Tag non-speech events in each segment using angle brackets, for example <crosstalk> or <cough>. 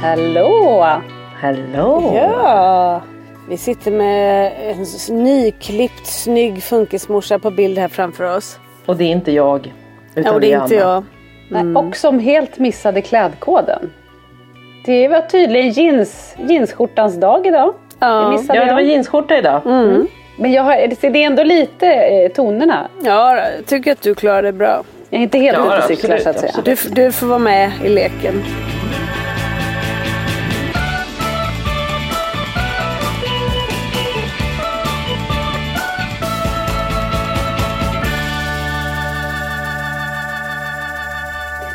Hallå! Hallå! Ja! Vi sitter med en nyklippt snygg funkismorsa på bild här framför oss. Och det är inte jag. Utan Ja, och det är inte Anna. jag. Nej, och som helt missade klädkoden. Det var tydligen jeans, jeansskjortans dag idag. Ja. Det Ja, det var jeansskjorta idag. Men jag har, det är ändå lite eh, tonerna. Ja, jag tycker att du klarar det bra. Jag är inte helt Ja, ute och cyklar så att säga. Du, du får vara med i leken.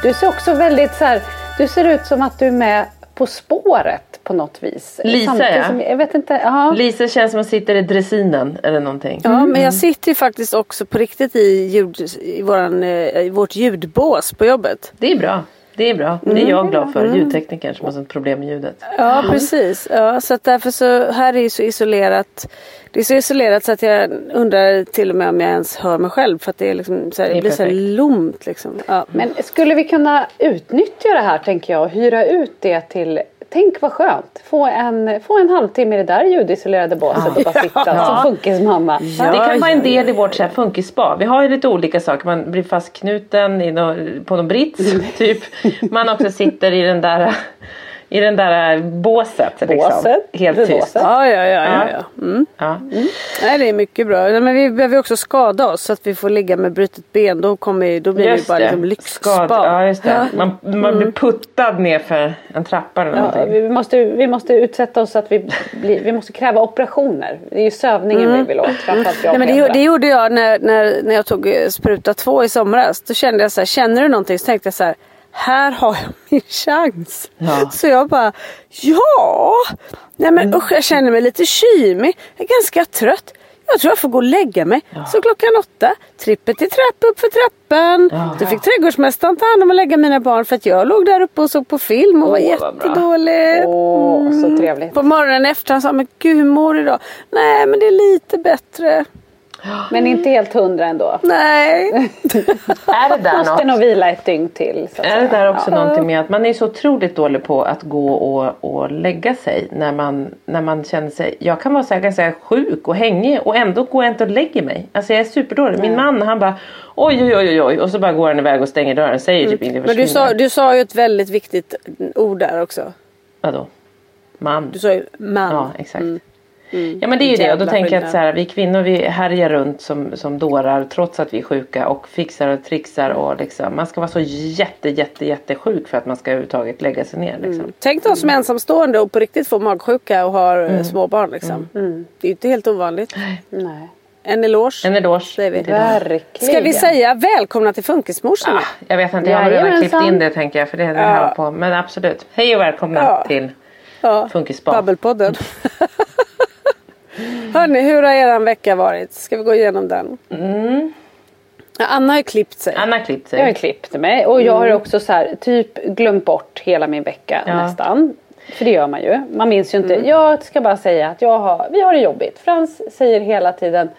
Du ser också väldigt så här, du ser ut som att du är med På spåret på något vis. Lisa, Samtidigt ja. som, jag vet inte, ja. Lisa känns som att sitter i dressinen eller någonting. Ja, men jag sitter ju faktiskt också på riktigt i, ljud, i, våran, eh, i vårt ljudbås på jobbet. Det är bra. Det är bra. Det är jag glad för. Ljudteknikern som har sånt problem med ljudet. Ja, precis. Ja, så att därför så, här är ju så isolerat. Det är så isolerat så att jag undrar till och med om jag ens hör mig själv. För att det, är liksom, så här, Det det blir så här perfekt. lomt liksom. Ja. Men skulle vi kunna utnyttja det här tänker jag och hyra ut det till Tänk vad skönt! Få en, få en halvtimme i det där ljudisolerade båset och bara sitta som funkismamma. Ja, det kan vara en ja, del i vårt så här funkisspa. Vi har ju lite olika saker. Man blir fastknuten i nå på någon brits <laughs> typ. Man också sitter i den där i den där båset. Liksom. Båset? Helt tyst. båset. Ja, ja, ja. ja, ja. Mm. Ja. Nej, det är mycket bra. Nej, Men vi behöver också skada oss så att vi får ligga med brutet ben. Då, kommer, då blir det ju Just bara det. liksom lyxspa. Ja, just det. Man, man Mm. blir puttad ner för en trappa eller Ja, vi, måste, vi måste utsätta oss så att vi, blir, vi måste kräva operationer. Det är ju sövningen vi vill åt. Jag Nej, men det, det gjorde jag när, när, när jag tog eh, spruta två i somras. Då kände jag så här, känner du någonting? Så tänkte jag så här, här har jag min chans. Ja. Så jag bara, ja. Nej men Mm. usch, jag känner mig lite kymig. Jag är ganska trött. Jag tror jag får gå och lägga mig. Så klockan åtta, trippet i trapp upp för trappan. Ja. Då fick trädgårdsmästaren ta hand om att lägga mina barn för att jag låg där uppe och såg på film och var vad bra. jättedålig. Åh, så trevligt. På morgonen efter han sa, men gud hur mår du idag? Nej men det är lite bättre. Men inte helt hundra ändå. Nej. <laughs> Är det där Måste nog vila ett dygn till. Så att Är det där också någonting med att man är så otroligt dålig på att gå och, och lägga sig när man, när man känner sig, jag kan vara så här ganska sjuk och hängig och ändå går jag inte och lägger mig. Alltså jag är superdålig. Min man han bara oj oj oj oj och så bara går han iväg och stänger dörren säger typ inte Men du sa, du sa ju ett väldigt viktigt ord där också. Vadå? Man. Du sa ju man. Ja exakt. Ja men det är ju det och då Jävla tänker jag att så här, vi kvinnor vi härjar runt som, som dårar trots att vi är sjuka och fixar och trixar och liksom man ska vara så jätte jätte jätte sjuk för att man ska överhuvudtaget lägga sig ner liksom. Tänk de som är ensamstående och på riktigt får magsjuka och har Mm. eh, små barn liksom. Det är ju inte helt ovanligt. Nej. En eloge. En eloge. Säger vi. Verkligen. Ska vi säga välkomna till Funkismorsorna? Ah, jag vet inte, jag har redan klippt in det tänker jag för det är det Ja. på. Men absolut. Hej och välkomna Ja. till Ja. Funkisspa. Babbelpodden. <laughs> Hörni, hur har eran vecka varit? Ska vi gå igenom den? Ja, Anna har ju klippt sig. Anna har klippt sig. Jag har klippt mig och jag har också så här, typ glömt bort hela min vecka Ja. nästan. För det gör man ju. Man minns ju inte. Jag ska bara säga att jag har, vi har det jobbigt. Frans säger hela tiden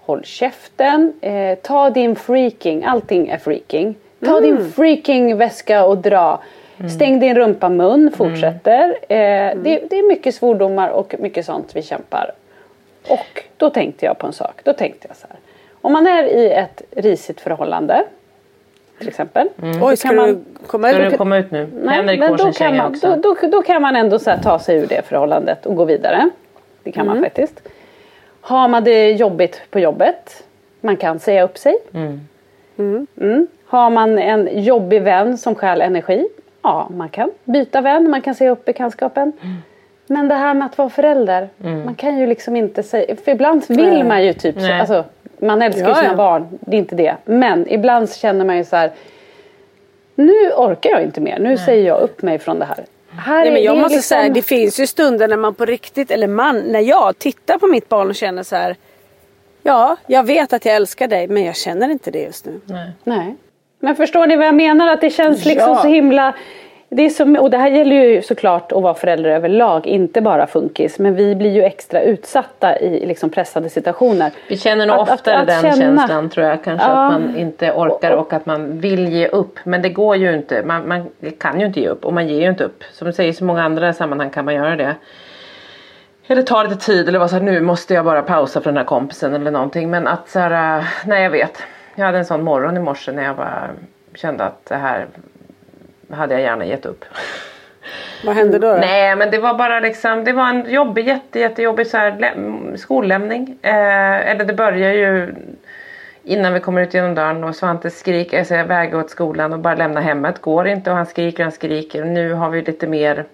Håll käften, eh, ta din freaking, allting är freaking. Ta din freaking väska och dra. Stäng din rumpa mun, fortsätter. Eh, det, det är mycket svordomar och mycket sånt vi kämpar. Och då tänkte jag på en sak. Då tänkte jag så här. Om man är i ett risigt förhållande. Till exempel. Oj, då ska kan man- du komma Ska ut? du komma ut nu? Nej, Henrik men då kan, man, också. då, då, då kan man ändå så här ta sig ur det förhållandet och gå vidare. Det kan Mm. man faktiskt. Har man det jobbigt på jobbet. Man kan säga upp sig. Mm. Har man en jobbig vän som stjäl energi. Ja, man kan byta vän. Man kan säga upp bekantskapen. Mm. Men det här med att vara förälder. Man kan ju liksom inte säga. För ibland vill man ju typ. Nej. Alltså, man älskar ju Ja, sina ja. barn. Det är inte det. Men ibland känner man ju så här. Nu orkar jag inte mer. Nu säger jag upp mig från det här. här Nej, är- men jag det måste liksom- säga, det finns ju stunder när man på riktigt, eller man, när jag tittar på mitt barn och känner så här. Ja, jag vet att jag älskar dig men jag känner inte det just nu. Nej. Men förstår ni vad jag menar? Att det känns liksom Ja. så himla... Det är så, och det här gäller ju såklart att vara förälder överlag, inte bara funkis. Men vi blir ju extra utsatta i liksom pressade situationer. Vi känner nog Att- att- oftare att den känna- känslan tror jag kanske Ja. att man inte orkar och att man vill ge upp. Men det går ju inte. Man, man kan ju inte ge upp och man ger ju inte upp. Som du säger i så många andra sammanhang kan man göra det. Eller ta lite tid eller vara så här, nu måste jag bara pausa för den här kompisen eller någonting. Men att så här, äh, nej jag vet. Jag hade en sån morgon i morse när jag bara kände att det här hade jag gärna gett upp. Vad händer då? då? Nej men det var bara liksom, det var en jobbig, jätte, jättejobbig så här, lä- skollämning. Eh, eller det börjar ju innan vi kommer ut genom dörren och Svante skriker, jag säger väg åt skolan och bara lämna hemmet går inte och han skriker och han skriker och nu har vi lite mer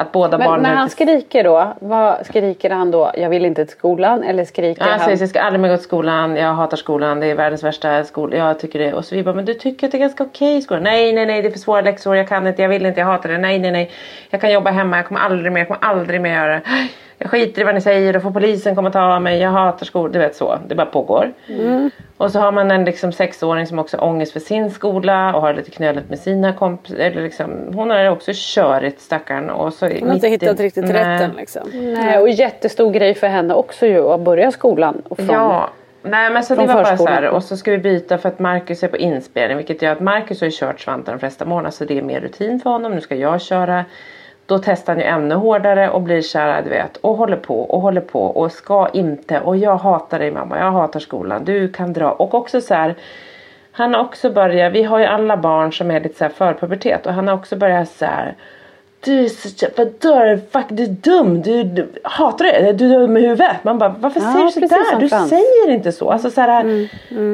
att båda Men barnen när är han skriker då, vad skriker han då? Jag vill inte till skolan? Eller skriker han han? säger jag ska aldrig mer gå till skolan, jag hatar skolan, det är världens värsta skola, jag tycker det. Och så vi bara, men du tycker att det är ganska okej i skolan? Nej, nej, nej, det är för svåra läxor, jag kan inte, jag vill inte, jag hatar det, nej, nej, nej. Jag kan jobba hemma, jag kommer aldrig mer, jag kommer aldrig mer göra det. Jag skiter i vad ni säger, då får polisen komma och ta mig, jag hatar skolan, du vet så. Det bara pågår. Och så har man en liksom sexåring som också har ångest för sin skola och har lite knöligt med sina kompisar. Eller liksom, hon har också körigt stackarn. Och så Hon har inte hittat riktigt rätten liksom. Nej, och jättestor grej för henne också ju att börja skolan. Och från, Ja. Nej men så det var bara så förskolan. här. Och så ska vi byta för att Marcus är på inspelning. Vilket gör att Marcus har ju kört Svante de flesta månader. Så det är mer rutin för honom. Nu ska jag köra. Då testar han ju ännu hårdare och blir här, du vet. Och håller på och håller på och ska inte. Och jag hatar dig mamma. Jag hatar skolan. Du kan dra. Och också så här. Han har också börjat. Vi har ju alla barn som är lite så här förpubertet. Och han har också börjat så här. Du är så vadå? Fuck, du är dum. Du, du hatar det. Du är dum i huvudet. Man bara, varför Ja, säger du sådär? Du Frans. säger inte så. Alltså, så här,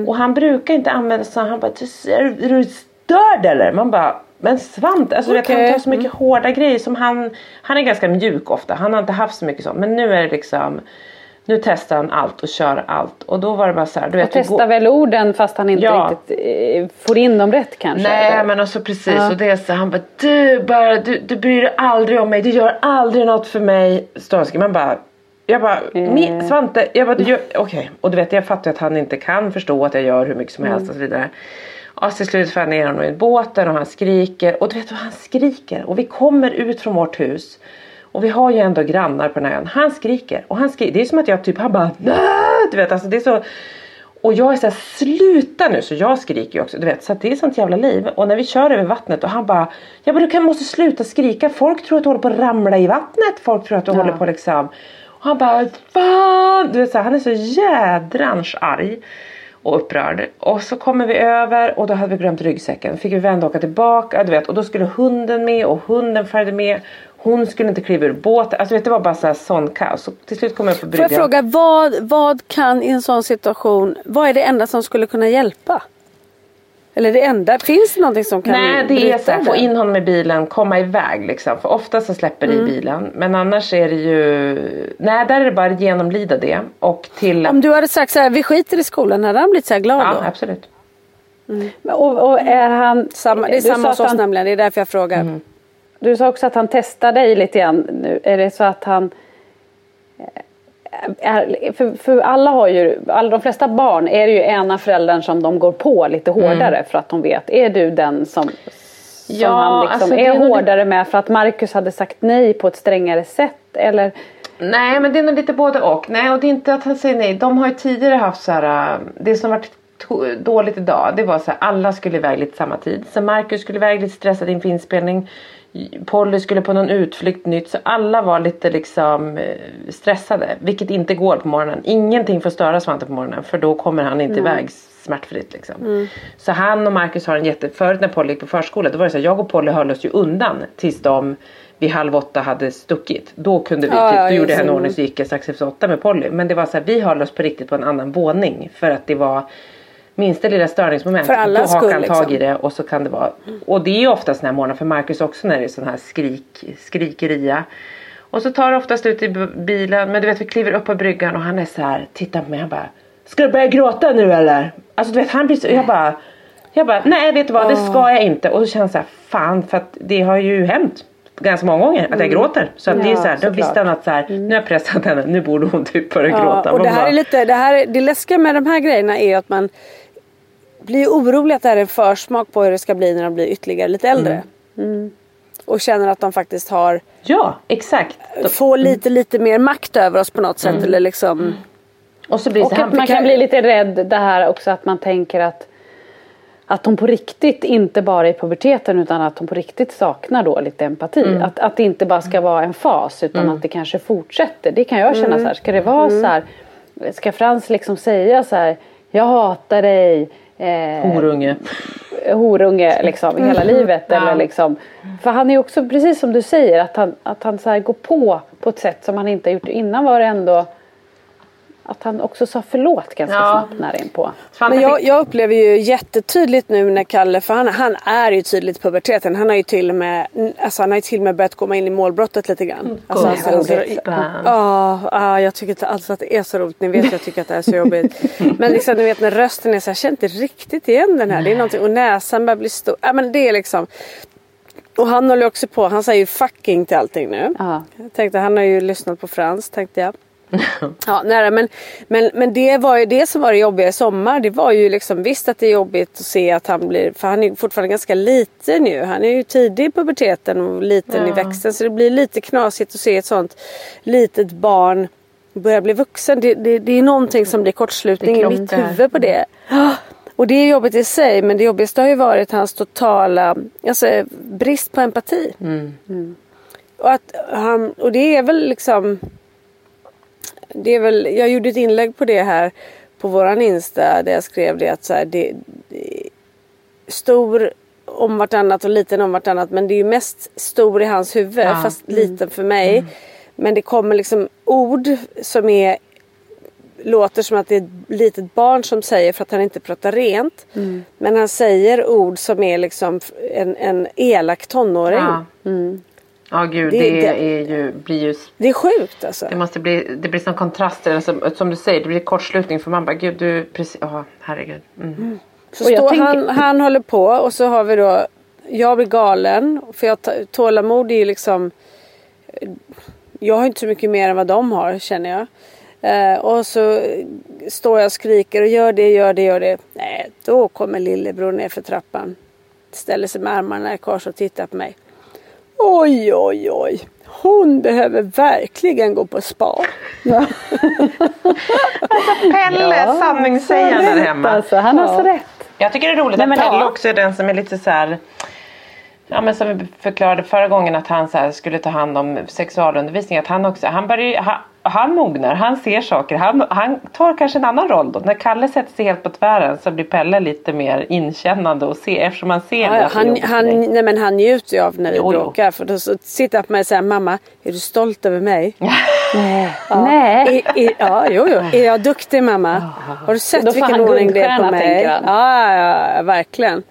Och han brukar inte använda så. Han bara, "Du- är du, är du störd eller? Man bara, men Svante. Alltså, vet, han Okej. tar så mycket hårda grejer som han. Han är ganska mjuk ofta. Han har inte haft så mycket sånt. Men nu är det liksom. Nu testar han allt och kör allt. Och då var det bara så här. Du vet, och testar går- väl orden fast han inte Ja. riktigt eh, får in dem rätt kanske. Nej eller? men alltså precis Ja. och det är så han bara du bara du, du bryr dig aldrig om mig du gör aldrig något för mig. Stönskig man bara jag bara, mi, Svante, jag bara, okej. Och du vet jag fattar att han inte kan förstå att jag gör hur mycket som helst och så vidare. Och till slut får jag ner honom i båten och han skriker. Och du vet vad han skriker. Och vi kommer ut från vårt hus. Och vi har ju ändå grannar på den här ön. Han skriker. Och han skriker. Det är som att jag typ, han bara "Nä!" Du vet alltså det är så. Och jag är såhär sluta nu. Så jag skriker ju också. Du vet så det är sånt jävla liv. Och när vi kör över vattnet och han bara. Ja men du kan, måste sluta skrika. Folk tror att du håller på att ramla i vattnet. Folk tror att du håller på liksom. Och han bara fan. Du vet så här, han är så jädrans arg och upprörd. Och så kommer vi över och då hade vi glömt ryggsäcken. Fick vi vända och åka tillbaka. Du vet, och då skulle hunden med och hunden följde med. Hon skulle inte kliva ur båten. Alltså vet, det var bara så här sån kaos. Så till slut kom jag på Får jag bryggan. fråga, vad, vad kan i en sån situation, vad är det enda som skulle kunna hjälpa? Eller det enda, finns det någonting som kan Nej det är så här, det? få in honom i bilen, komma iväg liksom. För ofta så släpper det Mm. i bilen. Men annars är det ju, nej där är det bara att genomlida det. Och till Om du hade sagt så här, vi skiter i skolan, hade han blivit så här glad Ja då? absolut. Och, och är han... Samma, det är du samma sa hos oss han, nämligen, det är därför jag frågar. Mm. Du sa också att han testar dig lite grann nu. Är det så att han... eh, Är, för, för alla har ju, alla, de flesta barn är det ju ena föräldern som de går på lite hårdare för att de vet, är du den som, som Ja, han liksom alltså är är hårdare med för att Marcus hade sagt nej på ett strängare sätt? Eller? Nej men det är nog lite både och. Nej och det är inte att han säger nej. De har ju tidigare haft så här. äh, Det som varit dåligt idag. Det var så här. Alla skulle iväg lite samma tid. Så Marcus skulle iväg lite stressad inför inspelning. Polly skulle på någon utflykt nytt. Så alla var lite liksom eh, stressade. Vilket inte går på morgonen. Ingenting får störa Svante på morgonen. För då kommer han inte iväg smärtfritt liksom. Så han och Marcus har en jätte... Förut när Polly gick på förskola. Då var det så här. Jag och Polly höll oss ju undan. Tills de vid halv åtta hade stuckit. Då kunde vi Ja, typ, ja, då gjorde jag en ordning så gick jag strax efter åtta med Polly. Men det var så här, vi höll oss på riktigt på en annan våning. För att det var minsta lilla störningsmoment. För allas då hakar han tag i liksom. det och så kan det vara. Och det är ju oftast den här morgonen för Marcus också när det är sån här skrik, skrikeria. Och så tar det oftast ut i bilen. Men du vet vi kliver upp på bryggan och han är så här. Tittar på mig han bara. Ska du börja gråta nu eller? Alltså du vet han blir så. Jag bara. Jag bara nej vet du vad det ska jag inte. Och så känner jag så här. Fan för att det har ju hänt. Ganska många gånger att jag gråter. Så att det är Ja, så här, då visste han att så här, nu har jag pressat henne, nu borde hon typ börja Ja, gråta. och det här bara, är lite, det, här, det läskiga med de här grejerna är att man blir orolig att det här är en försmak på hur det ska bli när de blir ytterligare lite äldre. Mm. Och känner att de faktiskt har, Ja exakt. får lite lite mer makt över oss på något sätt. Eller liksom, Och så blir Och så att man kan bli lite rädd det här också att man tänker att att hon på riktigt, inte bara i puberteten utan att hon på riktigt saknar då lite empati. Att, att det inte bara ska vara en fas utan att det kanske fortsätter. Det kan jag känna så här, ska det vara så här, ska Frans liksom säga så här, jag hatar dig, eh, Horunge. horunge liksom hela livet. Ja. Eller liksom. För han är också precis som du säger att han, att han så här går på på ett sätt som han inte har gjort innan var det ändå att han också sa förlåt ganska Ja. snabbt nära inpå. Men jag, jag upplever ju jättetydligt nu när Kalle, för han, han är ju tydligt puberteten. Han har ju till och med, alltså han har ju till och med börjat komma in i målbrottet lite grann. Alltså, han Gulligt. säger- Ja. Ja, ja, jag tycker inte alls att det är så roligt. Ni vet att jag tycker att det är så jobbigt. <laughs> Men liksom ni vet när rösten är så här, jag känner inte riktigt igen den här. Det är någonting, och näsan börjar bli stor. Ja men det är liksom. Och han håller också på, han säger ju fucking till allting nu. Ja. Jag tänkte han har ju lyssnat på Frans tänkte jag. Ja, nej, men, men, men det var ju det som var det jobbiga i sommar. Det var ju liksom visst att det är jobbigt att se att han blir, för han är fortfarande ganska liten nu. Han är ju tidig i puberteten och liten i växten. Så det blir lite knasigt att se ett sånt litet barn börja bli vuxen. Det, det, det är någonting som blir kortslutning Det i mitt huvud på det. <gasps> Och det är jobbigt i sig men det jobbigaste har ju varit hans totala alltså, brist på empati. Och, att han, och det är väl liksom det är väl, jag gjorde ett inlägg på det här på våran Insta där jag skrev det att så här, det, det stor om vartannat och liten om vartannat men det är ju mest stor i hans huvud Ja. fast liten för mig. Men det kommer liksom ord som är låter som att det är ett litet barn som säger för att han inte pratar rent. Men han säger ord som är liksom en, en elak tonåring. Ja. Ja gud Det- det, det- är ju, blir ju Det är sjukt alltså. det måste bli, det blir som kontraster, alltså, som du säger, det blir kortslutning för man bara gud du precis, ja herregud. Mm. Så Och jag står tänker- han, han håller på och så har vi då Jag blir galen för jag tålamod är ju liksom Jag har inte så mycket mer än vad de har känner jag. Eh, och så står jag och skriker och gör det, gör det, gör det. Nej, då kommer lillebror ner för trappan. Ställer sig med armarna i kors och tittar på mig. Oj, oj, oj. Hon behöver verkligen gå på spa. <laughs> Pelle, sanningssägaren där hemma. Alltså, han har så rätt. Jag tycker det är roligt Nej, att Pelle ja. också är den som är lite så här Ja men som vi förklarade förra gången att han så här skulle ta hand om sexualundervisning. Att han också, han börjar han, han mognar, han ser saker. Han, han tar kanske en annan roll då. När Kalle sätter sig helt på tvären så blir Pelle lite mer inkännande och ser eftersom man ser Ja, han, han, nej, men han njuter ju av när vi Jo, bråkar. För då så sitter han på mig och säger mamma, är du stolt över mig? <laughs> Ja. Nej. I, i, ja, jo, jo. Är jag duktig mamma? Har du sett Då får vilken han ordning det är på guldstjärna, mig? tänker han. Ja, ja, ja, verkligen.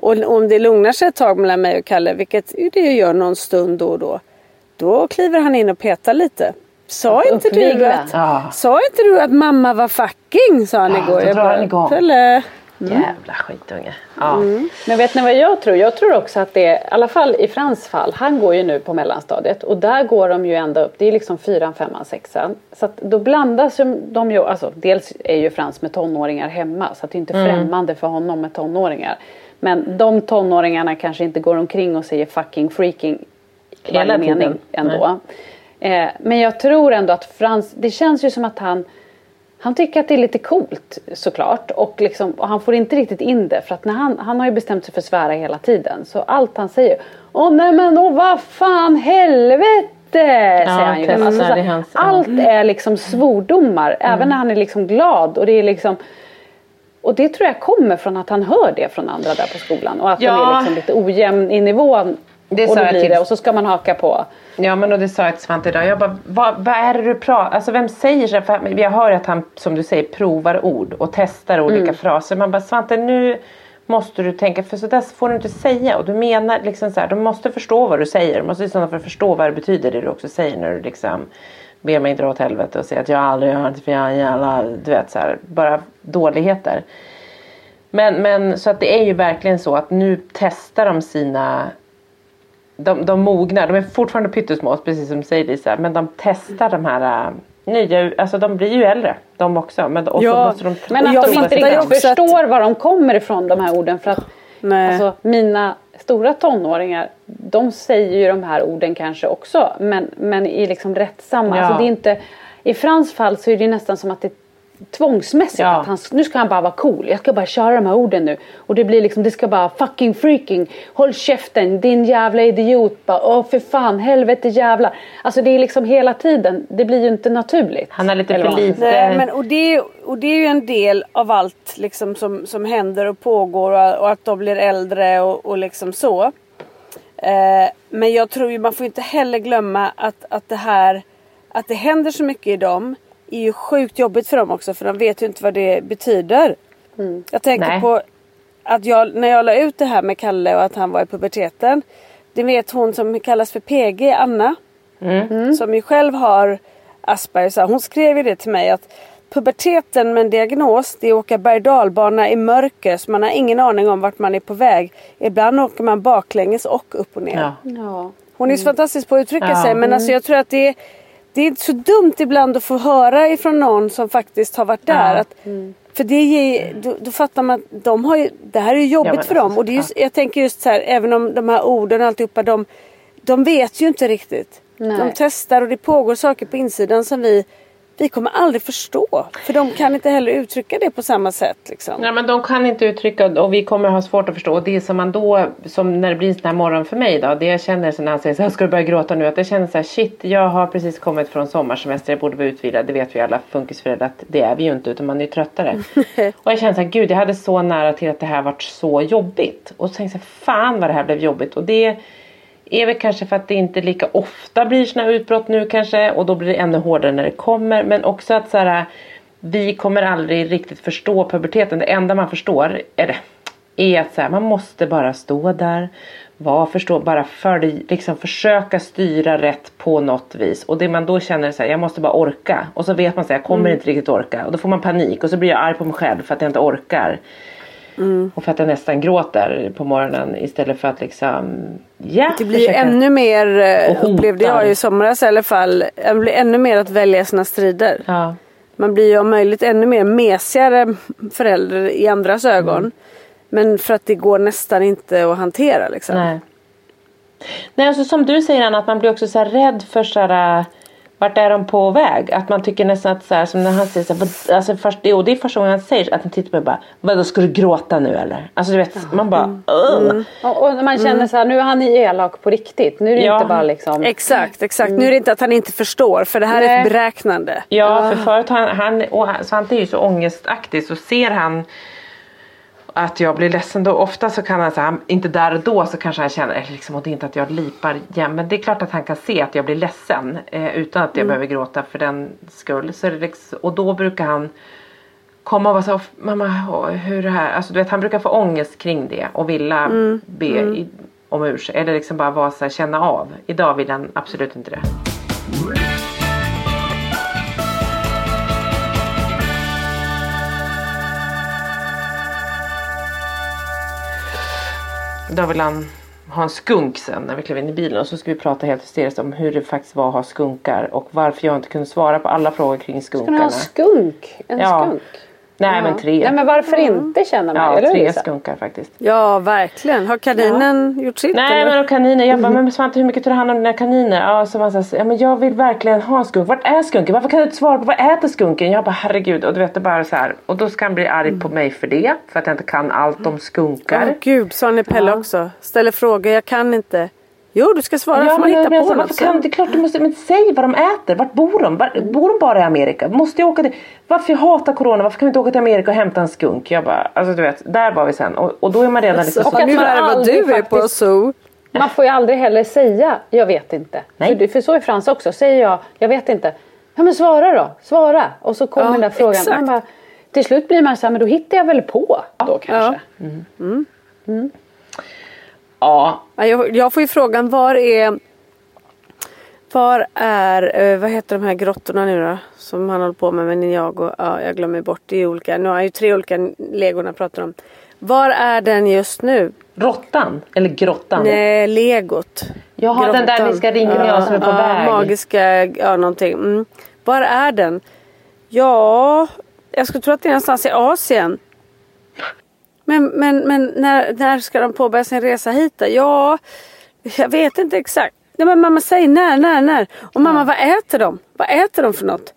Och om det lugnar sig ett tag mellan mig och Kalle, vilket ju det gör någon stund då och då. Då kliver han in och petar lite. Sa inte, du att, Ja. sa inte du att mamma var fucking? Sa han Ja, igår. då Jag drar bara, han igång. Pelle. Jävla skitunge. Ja. Men vet ni vad jag tror? Jag tror också att det, i alla fall i Frans fall, han går ju nu på mellanstadiet och där går de ju ända upp, det är liksom fyran, femman, sexan. Så att då blandas ju de ju, alltså dels är ju Frans med tonåringar hemma så att det är inte främmande för honom med tonåringar. Men de tonåringarna kanske inte går omkring och säger fucking freaking Hela mening ändå. Eh, men jag tror ändå att Frans, det känns ju som att han han tycker att det är lite coolt såklart. Och, liksom, och han får inte riktigt in det för att när han, han har ju bestämt sig för att svära hela tiden. Så allt han säger Åh nej men åh vad fan helvete! Säger han ju. Alltså, så, är hans- allt är liksom svordomar även när han är liksom glad. Och det är liksom och det tror jag kommer från att han hör det från andra där på skolan och att Ja. den är liksom lite ojämn i nivån. Det och då blir till- det och så ska man haka på. Ja men och det sa jag till Svante idag. Jag bara, vad, vad är det du pratar Alltså vem säger så? För jag hör att han som du säger provar ord och testar olika Mm. fraser. Man bara Svante nu måste du tänka för så där får du inte säga. Och du menar liksom så här, de måste förstå vad du säger. De måste i sådana fall förstå vad det betyder det du också säger när du liksom ber mig dra åt helvete och säger att jag aldrig har inte för jag är jävla, du vet så här, bara dåligheter. Men, men så att det är ju verkligen så att nu testar de sina de, de mognar, de är fortfarande pyttesmå precis som du säger Lisa. Men de testar de här äh, nya, alltså de blir ju äldre de också. Men, och Ja, måste de Men att de inte riktigt att- förstår var de kommer ifrån de här orden. För att alltså, mina stora tonåringar, de säger ju de här orden kanske också. Men, men i liksom rättsamma. Ja. Alltså, det är inte, I Frans fall så är det nästan som att det tvångsmässigt. Ja. Att han, nu ska han bara vara cool. Jag ska bara köra de här orden nu. Och det blir liksom, det ska bara fucking freaking. Håll käften din jävla idiot. Bara, Åh för fan, helvete jävlar. Alltså det är liksom hela tiden. Det blir ju inte naturligt. Han har lite för lite- Nej, men, och, det är, och det är ju en del av allt liksom, som, som händer och pågår och, och att de blir äldre och, och liksom så. Eh, men jag tror ju man får inte heller glömma att, att det här att det händer så mycket i dem är ju sjukt jobbigt för dem också för de vet ju inte vad det betyder. Jag tänker Nej. på att jag, när jag la ut det här med Kalle och att han var i puberteten. Det vet hon som kallas för PG, Anna. Som ju själv har Asperger. Så hon skrev ju det till mig att puberteten med en diagnos det är att åka berg dalbana i mörker så man har ingen aning om vart man är på väg. Ibland åker man baklänges och upp och ner. Ja. Ja. Hon är så fantastisk på att uttrycka Ja. sig men alltså jag tror att det är, det är så dumt ibland att få höra ifrån någon som faktiskt har varit där. Ja. Att, För det ger, då, då fattar man att de har ju, det här är jobbigt men för dem. alltså, Och det är just, jag tänker just så här, även om de här orden och alltihopa, de, de vet ju inte riktigt. Nej. De testar och det pågår saker på insidan som vi, vi kommer aldrig förstå. För de kan inte heller uttrycka det på samma sätt. Liksom. Ja, men de kan inte uttrycka och vi kommer ha svårt att förstå. Och det som man då, som när det blir en sån här morgon för mig då. Det jag känner så när han säger så här, ska du börja gråta nu? Att jag känner så här, shit, jag har precis kommit från sommarsemester, jag borde vara utvilad. Det vet vi alla funkisföräldrar att det är vi ju inte utan man är ju tröttare. <laughs> och jag känner så här, gud jag hade så nära till att det här varit så jobbigt. Och så tänkte jag, fan vad det här blev jobbigt. Och det är väl kanske för att det inte lika ofta blir såna här utbrott nu kanske. Och då blir det ännu hårdare när det kommer. Men också att så här, vi kommer aldrig riktigt förstå puberteten. Det enda man förstår är, det, är att så här, man måste bara stå där. Var förstå, bara för, liksom försöka styra rätt på något vis. Och det man då känner är så här, jag måste bara orka. Och så vet man att jag kommer inte riktigt orka. Och då får man panik. Och så blir jag arg på mig själv för att jag inte orkar. Och för att jag nästan gråter på morgonen istället för att liksom, ja. Det blir försöka- ännu mer, eh, upplevde jag i somras i alla fall, det blir ännu mer att välja sina strider. Ja. Man blir ju om möjligt ännu mer mesigare förälder i andras ögon. Men för att det går nästan inte att hantera liksom. Nej. Nej, alltså som du säger Anna, att man blir också så rädd för så här, vart är de på väg? Att man tycker nästan att så här, som när han säger så här, "Vad- alltså först, det, och det är första gången han säger att han tittar på mig och bara Vadå ska du gråta nu eller? Alltså du vet man bara Mm. "Ugh." Och, och man känner så här, nu är han elak på riktigt. Nu är det Ja. inte bara liksom... Exakt, exakt. Nu är det inte att han inte förstår för det här är Nej. ett beräknande. Ja, för förut han, han, och han, Svante är ju så ångestaktig så ser han att jag blir ledsen då ofta så kan han säga, inte där och då så kanske han känner, liksom, och det är inte att jag lipar igen men det är klart att han kan se att jag blir ledsen eh, utan att jag behöver gråta för den skull. Så är det liksom, och då brukar han komma och vara så mamma hur det här, alltså du vet han brukar få ångest kring det och vilja be i, om ursäkt eller liksom bara vara så här, känna av. Idag vill han absolut inte det. Då vill han ha en skunk sen när vi klev in i bilen och så ska vi prata helt hysteriskt om hur det faktiskt var att ha skunkar och varför jag inte kunde svara på alla frågor kring Ska ni ha skunkarna. en skunk? En Ja. skunk? Nej Ja. men tre. Nej men varför inte känner man ja, eller tre Lisa? skunkar faktiskt. Ja, verkligen. Har kaninen gjort sitt? Nej eller? men och kaniner, jag bara men Svante hur mycket tar du hand om dina kaniner? Ja, så man säger, ja men jag vill verkligen ha en skunk. Vart är skunken? Varför kan du inte svara på vad äter skunken? Jag bara herregud och du vet det bara så här. Och då ska han bli arg på mig för det. För att jag inte kan allt om skunkar. Åh gud, sa ni Pelle också. Ställer frågor, jag kan inte. Jo, du ska svara Ja, får man hitta men, på alltså, något. kan, det är klart du måste, men säg vad de äter. Vart bor de? Var, bor de bara i Amerika? Måste jag åka till, varför jag hatar corona? Varför kan vi inte åka till Amerika och hämta en skunk? Jag bara, alltså du vet, där var vi sen. Och, och då är man redan liksom Alltså, Och att nu man är det vad aldrig du är på faktiskt- zoo. Man får ju aldrig heller säga jag vet inte. Nej. För, för så är Frans också. Säger jag jag vet inte. Ja men svara då. Svara. Och så kommer Ja, den där frågan. exakt. Man bara, till slut blir man så här men då hittar jag väl på då kanske. ja, Ja, jag, jag får ju frågan, var är... Var är, eh, vad heter de här grottorna nu då? Som han håller på med med Ninjago. Ja, jag glömmer bort. Det är olika. Nu har jag ju tre olika legorna jag pratar om. Var är den just nu? råttan. Eller grottan. Nej, legot. Jaha, den där vi ska ringa ja, som är på ja, väg. Magiska, ja någonting. Mm. Var är den? Ja, jag skulle tro att det är någonstans i Asien. Men, men, men när, när ska de påbörja sin resa hit då? Ja, jag vet inte exakt. Nej, men mamma säg när, när, när. Och mamma vad äter de? Vad äter de för något?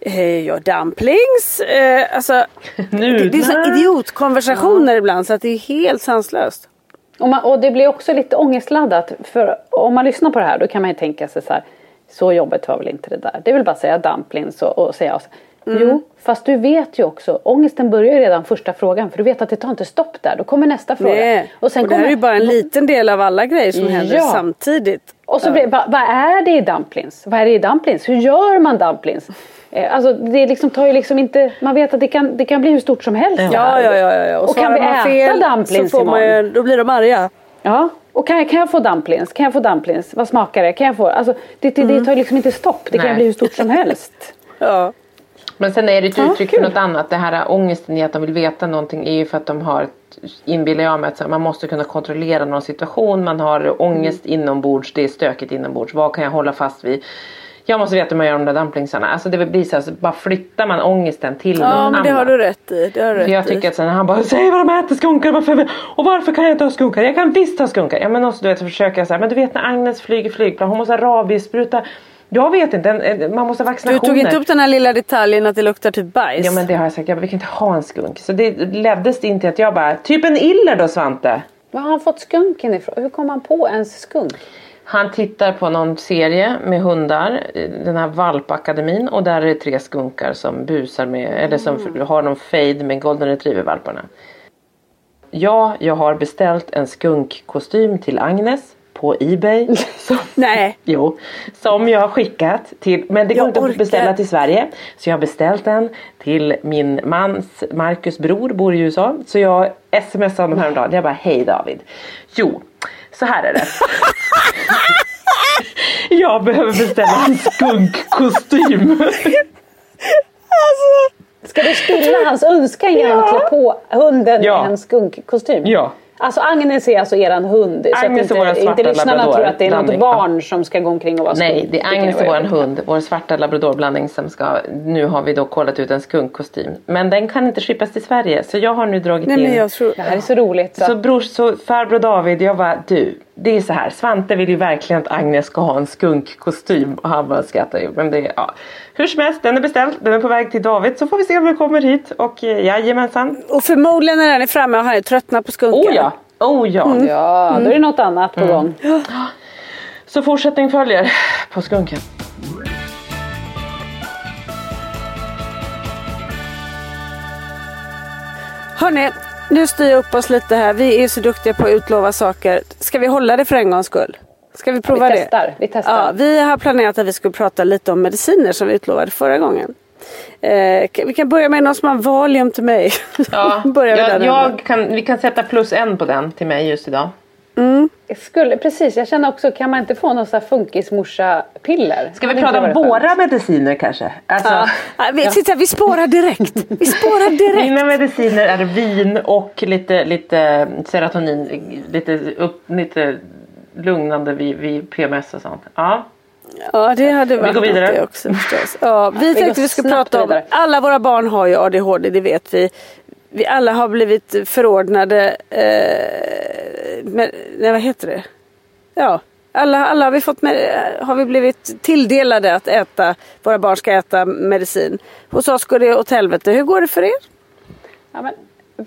Eh, ja, dumplings. Eh, alltså, <laughs> det, det är så idiotkonversationer ibland så att det är helt sanslöst. Och, man, och det blir också lite ångestladdat. För om man lyssnar på det här då kan man ju tänka sig så här. Så jobbigt var väl inte det där. Det väl bara säga dumplings och, och säga. Mm. Jo, fast du vet ju också. Ångesten börjar ju redan första frågan. För du vet att det tar inte stopp där. Då kommer nästa fråga. Nej. Och, sen och det här kommer, är ju bara en liten del av alla grejer som händer Ja. samtidigt. Och så blir, vad, vad är det i dumplings? Vad är det i dumplings? Hur gör man dumplings? Eh, alltså det liksom tar ju liksom inte, man vet att det kan, det kan bli hur stort som helst. det Ja, ja, ja. ja, ja. Och, kan vi äta fel dumplings så får man ju, Då blir de arga. Ja, och kan jag, kan jag få dumplings? Kan jag få dumplings? Vad smakar det? Kan jag få? Alltså, det, det, det tar ju liksom inte stopp. Det kan Nej. bli hur stort som helst. <laughs> Ja. Men sen är det ett Ja, uttryck för något annat. Det här ångesten i att de vill veta någonting är ju för att de har inbillar jag mig att så man måste kunna kontrollera någon situation. Man har ångest Mm. inombords. Det är stökigt inombords. Vad kan jag hålla fast vid? Jag måste veta hur man gör de där dumplingsarna. Alltså det blir så här, så bara flyttar man ångesten till ja, någon men det annan. har du rätt i. Det har du För jag rätt i. tycker att sen han bara säger vad de äter skunkar varför, och varför kan jag inte ha skunkar? Jag kan visst ha skunkar. Ja men också du vet försöka så här, men du vet när Agnes flyger flygplan hon måste ha rabiesspruta. Jag vet inte, en, en, man måste ha Du vaccinationer. tog inte upp den här lilla detaljen att det luktar typ bajs. Ja men det har jag sagt, jag bara, vi kan inte ha en skunk. Så det leddes det in till att jag bara, typ en iller då Svante. Var har han fått skunken ifrån? Hur kom han på ens skunk? Han tittar på någon serie med hundar, den här valpakademin och där är det tre skunkar som busar med, eller som har någon fade med golden retriever valparna. Ja, jag har beställt en skunkkostym till Agnes på Ebay. <laughs> Som, Nej. jo, som jag har skickat till, men det går Jag inte orkar. att beställa till Sverige. Så jag har beställt den till min mans, Marcus bror, bor i USA. Så jag smsade honom häromdagen. Jag bara, hej David. Jo, så här är det. <laughs> Jag behöver beställa en skunkkostym. Ska du stilla hans önskan genom att klä på hunden Ja. en skunkkostym? Ja. Alltså Agnes är alltså eran hund. Så Agnes att är våran inte, svarta inte lyssnarna labrador tror att det är något barn som ska gå omkring och vara skunk. Nej, det är Agnes och våran hund. Vår svarta labradorblandning som ska, nu har vi då kollat ut en skunkkostym. Men den kan inte skippas till Sverige så jag har nu dragit Nej in men jag tror... Det här är så roligt. Så. Så brors, så farbror David, jag bara du, det är så här, Svante vill ju verkligen att Agnes ska ha en skunkkostym och han bara skrattar ju. Men det är, ja. Hur som helst, den är beställd, den är på väg till David så får vi se om den kommer hit och eh, jajamensan. Och förmodligen när den är framme har han ju tröttnat på skunken. Oh ja, oh ja. Ja, då är det något annat på gång. <gasps> Så fortsättning följer på skunken. Hörni, nu styr jag upp oss lite här. Vi är så duktiga på att utlova saker. Ska vi hålla det för en gångs skull? Ska vi prova Vi det? testar, vi testar. Ja, vi har planerat att vi skulle prata lite om mediciner som vi utlovade förra gången. Eh, vi kan börja med någon som har Valium till mig. Ja, <laughs> Börjar jag, jag kan, vi kan sätta plus en på den till mig just idag. Jag Skulle, precis, jag känner också, kan man inte få någon sån här funkismorsa-piller? Ska vi prata om skönt? våra mediciner kanske? Alltså, Ja, vi, titta, vi spårar direkt. Vi spårar direkt. Mina mediciner är vin och lite, lite serotonin, lite, upp, lite lugnande vid, vid PMS och sånt. Ja. Ja, det hade varit går vidare. något det också förstås. Ja, vi går tänkte vi skulle prata om, vidare. alla våra barn har ju ADHD, det vet vi. Vi alla har blivit förordnade, eh, med, nej vad heter det? Ja, alla, alla har, vi fått med, har vi blivit tilldelade att äta, våra barn ska äta medicin. Hos oss går det åt helvete. Hur går det för er? Ja, men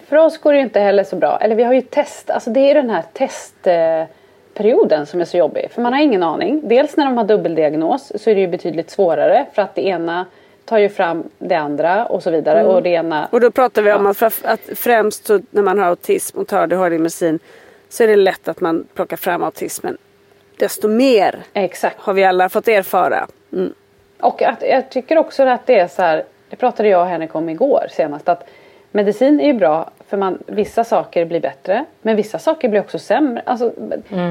för oss går det inte heller så bra. Eller vi har ju test, alltså det är den här testperioden som är så jobbig. För man har ingen aning. Dels när de har dubbeldiagnos så är det ju betydligt svårare för att det ena tar ju fram det andra och så vidare. Och det ena... Och då pratar vi om att, fra- att främst när man har autism och tar ADHD-medicin så är det lätt att man plockar fram autismen. Desto mer Exakt. har vi alla fått erfara. Mm. Och att, jag tycker också att det är så här, det pratade jag och Henrik om igår senast, att medicin är ju bra för man, vissa saker blir bättre men vissa saker blir också sämre. Alltså,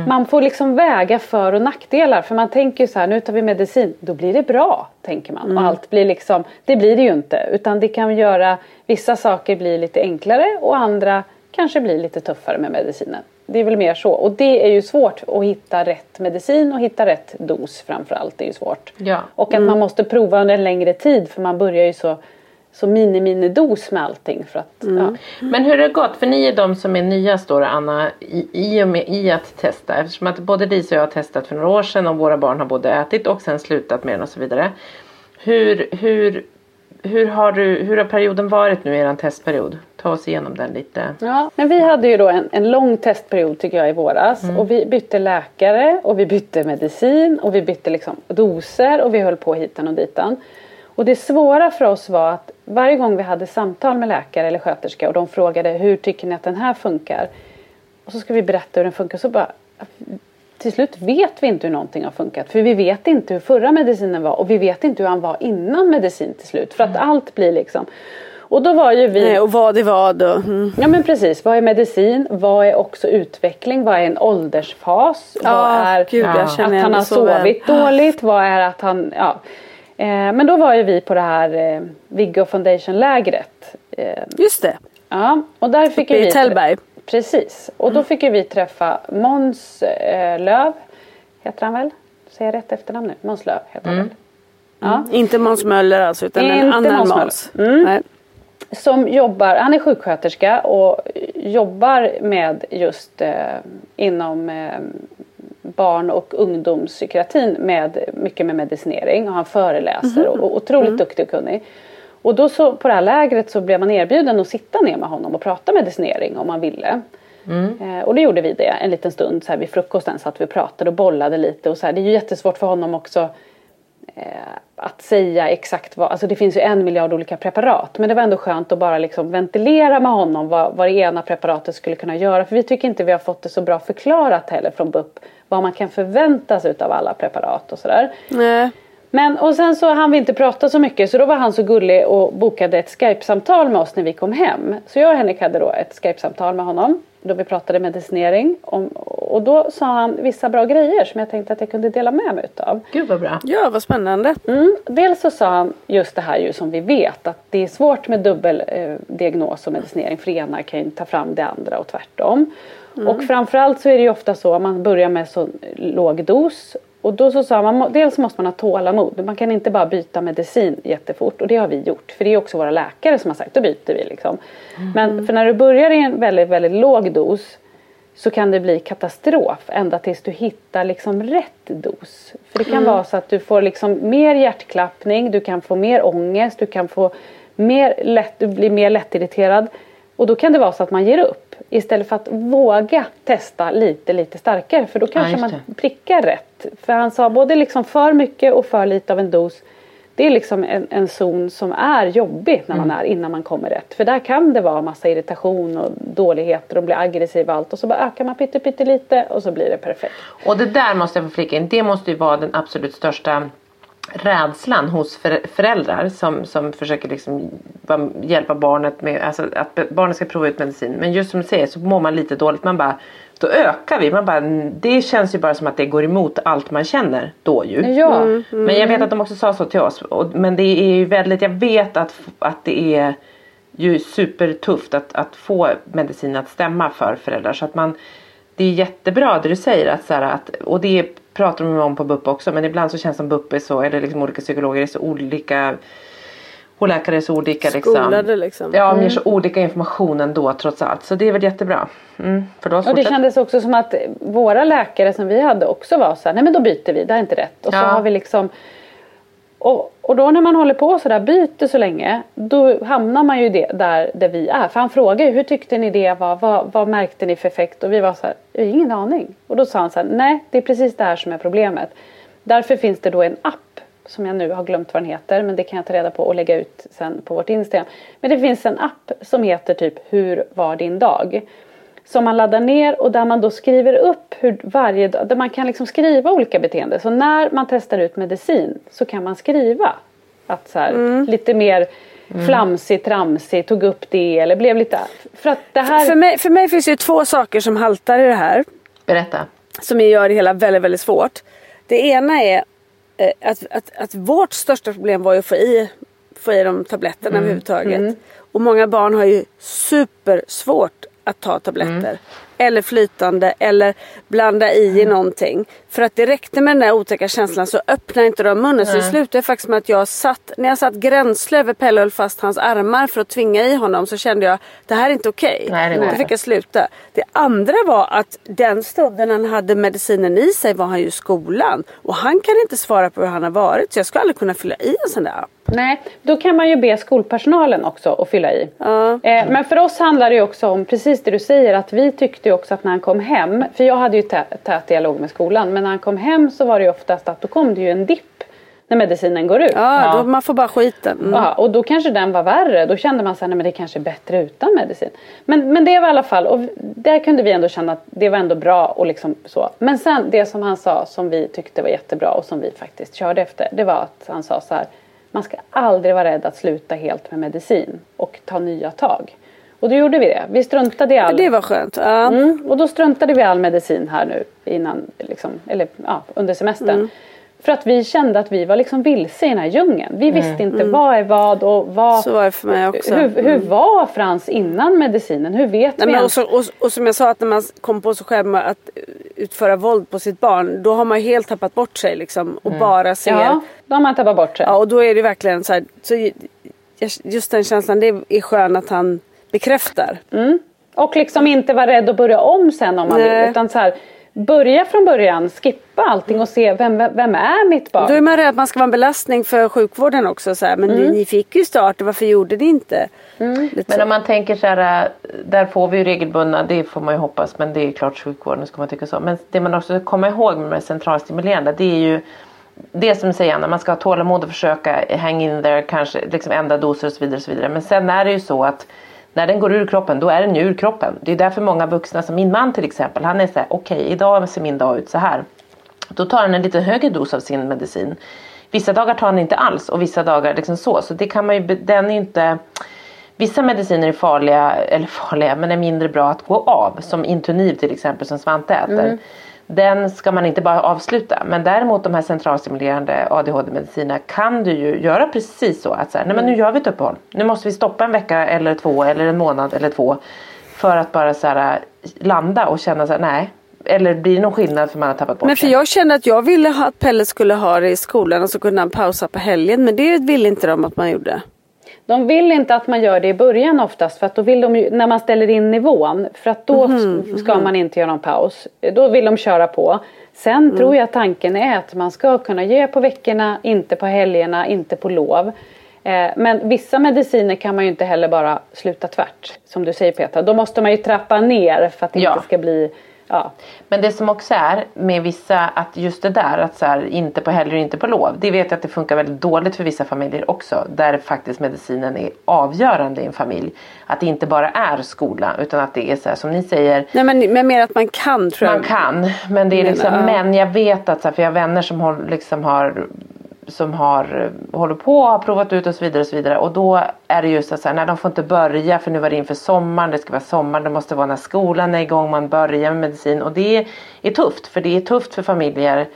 Man får liksom väga för och nackdelar för man tänker ju så här, nu tar vi medicin, då blir det bra, tänker man. Och allt blir liksom, det blir det ju inte utan det kan göra, vissa saker blir lite enklare och andra kanske blir lite tuffare med medicinen. Det är väl mer så. Och det är ju svårt att hitta rätt medicin och hitta rätt dos framförallt. Det är ju svårt. Ja. Och att man måste prova under en längre tid för man börjar ju så, så mini-mini-dos med allting. För att, ja. Men hur har det gått? För ni är de som är nyast då Anna i, i och med i att testa. Eftersom att både Lisa och jag har testat för några år sedan och våra barn har både ätit och sen slutat med den och så vidare. Hur, hur, hur, har, du, hur har perioden varit nu, er testperiod? Ta oss igenom den lite. Ja, men vi hade ju då en, en lång testperiod tycker jag i våras. Och vi bytte läkare och vi bytte medicin och vi bytte liksom doser och vi höll på hitan och ditan. Och det svåra för oss var att varje gång vi hade samtal med läkare eller sköterska och de frågade hur tycker ni att den här funkar? Och så ska vi berätta hur den funkar så bara till slut vet vi inte hur någonting har funkat. För vi vet inte hur förra medicinen var och vi vet inte hur han var innan medicin till slut. För att allt blir liksom. Och då var ju vi Nej, och vad är vad och, mm. Ja men precis, vad är medicin? Vad är också utveckling? Vad är en åldersfas? vad är gud, att han har så väl. sovit dåligt? Vad är att han, ja. Eh, men då var ju vi på det här eh, Viggo Foundation lägret. Eh, Just det, ja, och där fick i vi Tällberg. Precis, och då fick ju vi träffa Måns eh, Löv, heter han väl? Säger jag rätt efternamn nu? Måns Löv heter han väl? Ja. Inte Måns Möller alltså utan en Inte annan Måns. Mm. Som jobbar, han är sjuksköterska och jobbar med just eh, inom eh, barn och ungdomspsykiatrin med mycket med medicinering och han föreläser och, och otroligt duktig och kunnig. Och då så på det här lägret så blev man erbjuden att sitta ner med honom och prata medicinering om man ville. Eh, och då gjorde vi det en liten stund så här vid frukosten satt vi och pratade och bollade lite och så här, det är ju jättesvårt för honom också att säga exakt vad, alltså det finns ju en miljard olika preparat men det var ändå skönt att bara liksom ventilera med honom vad, vad det ena preparatet skulle kunna göra för vi tycker inte vi har fått det så bra förklarat heller från BUP vad man kan förvänta sig av alla preparat och sådär. Nej. Men och sen så hann vi inte prata så mycket så då var han så gullig och bokade ett Skype-samtal med oss när vi kom hem. Så jag och Henrik hade då ett Skype-samtal med honom då vi pratade medicinering om, och då sa han vissa bra grejer som jag tänkte att jag kunde dela med mig utav. Gud vad bra. Ja, vad spännande. Mm. Dels så sa han just det här ju som vi vet att det är svårt med dubbeldiagnos eh, och medicinering för ena kan ju ta fram det andra och tvärtom. Och framförallt så är det ju ofta så att man börjar med så låg dos och då så sa man, dels måste man ha tålamod. Man kan inte bara byta medicin jättefort och det har vi gjort. För det är också våra läkare som har sagt, då byter vi liksom. Men för när du börjar i en väldigt, väldigt låg dos så kan det bli katastrof ända tills du hittar liksom rätt dos. För det kan Mm. vara så att du får liksom mer hjärtklappning, du kan få mer ångest, du kan få mer lätt, du blir mer lättirriterad. Och då kan det vara så att man ger upp istället för att våga testa lite, lite starkare. För då kanske just man prickar rätt. För han sa både liksom för mycket och för lite av en dos. Det är liksom en, en zon som är jobbig när man är innan man kommer rätt. För där kan det vara massa irritation och dåligheter och bli aggressiv och allt. Och så bara ökar man pytte, pytte lite och så blir det perfekt. Och det där måste jag få flika in. Det måste ju vara den absolut största rädslan hos för, föräldrar som, som försöker liksom hjälpa barnet med alltså att barnet ska prova ut medicin. Men just som du säger så mår man lite dåligt. Man bara, då ökar vi. Man bara, det känns ju bara som att det går emot allt man känner då ju. Ja, Men jag vet att de också sa så till oss. Och, men det är ju väldigt, jag vet att, att det är ju supertufft att, att få medicin att stämma för föräldrar. Så att man, det är jättebra det du säger. Att, så här, att, och det pratar de om på BUP också. Men ibland så känns det som BUP är så, eller liksom olika psykologer är så olika. Och läkare är så olika. Liksom. Skolade liksom. Ja, de ger så olika information ändå trots allt. Så det är väl jättebra. Mm, förlåt, Och det kändes också som att våra läkare som vi hade också var så här, nej men då byter vi, det är inte rätt. Och så Ja. har vi liksom och, och då när man håller på så där byter så länge då hamnar man ju det, där, där vi är. För han frågar ju hur tyckte ni det var, vad, vad märkte ni för effekt? Och vi var så här, "Jag har ingen aning. Och då sa han så här, nej det är precis det här som är problemet. Därför finns det då en app som jag nu har glömt vad den heter men det kan jag ta reda på och lägga ut sen på vårt Instagram. Men det finns en app som heter typ Hur var din dag? Som man laddar ner och där man då skriver upp hur varje dag, där man kan liksom skriva olika beteenden. Så när man testar ut medicin så kan man skriva att så här, lite mer flamsig, tramsig, tog upp det eller blev lite... För att det här... För, mig, för mig finns det ju två saker som haltar i det här. Berätta. Som gör det hela väldigt, väldigt svårt. Det ena är eh, att, att, att vårt största problem var ju att få i, få i de tabletterna överhuvudtaget. Och många barn har ju supersvårt att ta tabletter. Mm. Eller flytande eller blanda i i någonting. För att det räckte med den där otäcka känslan så öppnade inte de munnen. Så det slutade faktiskt med att jag satt, när jag satt gränsle över Pelle och höll fast hans armar för att tvinga i honom så kände jag det här är inte okej. Går Då fick jag sluta. Det andra var att den stunden han hade medicinen i sig var han ju i skolan. Och han kan inte svara på hur han har varit. Så jag skulle aldrig kunna fylla i en sån där app. Nej, då kan man ju be skolpersonalen också att fylla i. Eh, men för oss handlar det ju också om precis det du säger att vi tyckte ju också att när han kom hem, för jag hade ju tä- tät dialog med skolan, men när han kom hem så var det ju oftast att då kom det ju en dipp när medicinen går ut. Ja, Då man får bara skiten. Mm. Ja, och då kanske den var värre. Då kände man att det kanske är bättre utan medicin. Men, men det var i alla fall, och där kunde vi ändå känna att det var ändå bra och liksom så. Men sen det som han sa som vi tyckte var jättebra och som vi faktiskt körde efter. Det var att han sa så här. Man ska aldrig vara rädd att sluta helt med medicin och ta nya tag. Och då gjorde vi det. Vi struntade i all... Det var skönt. Ja. Mm, och då struntade vi all medicin här nu innan, liksom, eller ja, under semestern. Mm. För att vi kände att vi var liksom vilse i den här djungeln. Vi visste inte vad är vad och vad... Mm. Så var det för mig också. Hur, hur Mm. var Frans innan medicinen? Hur vet Nej, vi men och, så, och, och som jag sa att när man kom på sig själv med att utföra våld på sitt barn. Då har man helt tappat bort sig liksom. Och bara ser. Mm. Ja, då har man tappat bort sig. Ja, och då är det verkligen så här. Så ju- just den känslan. Det är skön att han bekräftar. Och liksom inte vara rädd att börja om sen om man Nej. vill. Utan så här, börja från början, skippa allting och se vem, vem är mitt barn? Då är man rädd att man ska vara en belastning för sjukvården också. Så här. Men Mm. ni, ni fick ju start, varför gjorde ni inte? Lite Men om man tänker så här, äh, där får vi ju regelbundna, det får man ju hoppas, men det är klart sjukvården ska man tycka så. Men det man också ska komma ihåg med centralstimulerande, det är ju det som säger Anna, man ska ha tålamod och försöka hang in there, kanske liksom ändra doser och så vidare. Och så vidare. Men sen är det ju så att när den går ur kroppen, då är den ju ur kroppen. Det är därför många vuxna, som min man till exempel, han är så här, okej idag ser min dag ut så här. Då tar han en lite högre dos av sin medicin. Vissa dagar tar han inte alls och vissa dagar liksom så. Så det kan man ju, den är inte... Vissa mediciner är farliga, eller farliga, men är mindre bra att gå av. Som Intuniv till exempel som Svante äter. Mm. Den ska man inte bara avsluta. Men däremot de här centralstimulerande ADHD-medicinerna kan du ju göra precis så. Att så här, nej men nu gör vi ett uppehåll. Nu måste vi stoppa en vecka eller två eller en månad eller två. För att bara så här, landa och känna så här, nej. Eller blir det någon skillnad för man har tappat bort Men för jag kände att jag ville ha, att Pelle skulle ha det i skolan och så kunde han pausa på helgen. Men det ville inte de att man gjorde. De vill inte att man gör det i början oftast för att då vill de ju, när man ställer in nivån för att då Mhm, ska man inte göra någon paus. Då vill de köra på. Sen Mm. tror jag tanken är att man ska kunna ge på veckorna, inte på helgerna, inte på lov. Eh, Men vissa mediciner kan man ju inte heller bara sluta tvärt. Som du säger Petra, då måste man ju trappa ner för att det Ja. inte ska bli Ja. Men det som också är med vissa, att just det där att så här, inte på helger och inte på lov. Det vet jag att det funkar väldigt dåligt för vissa familjer också. Där faktiskt medicinen är avgörande i en familj. Att det inte bara är skola utan att det är så här som ni säger. Nej men, men mer att man kan tror jag. Man kan. Men det är liksom, men jag vet att så här, för jag har vänner som har, liksom har som har eh, håller på har provat ut och så vidare och så vidare och då är det just att så här, nej, de får inte börja för nu var det inför sommaren, det ska vara sommar, det måste vara när skolan är igång, man börjar med medicin och det är tufft för det är tufft för familjer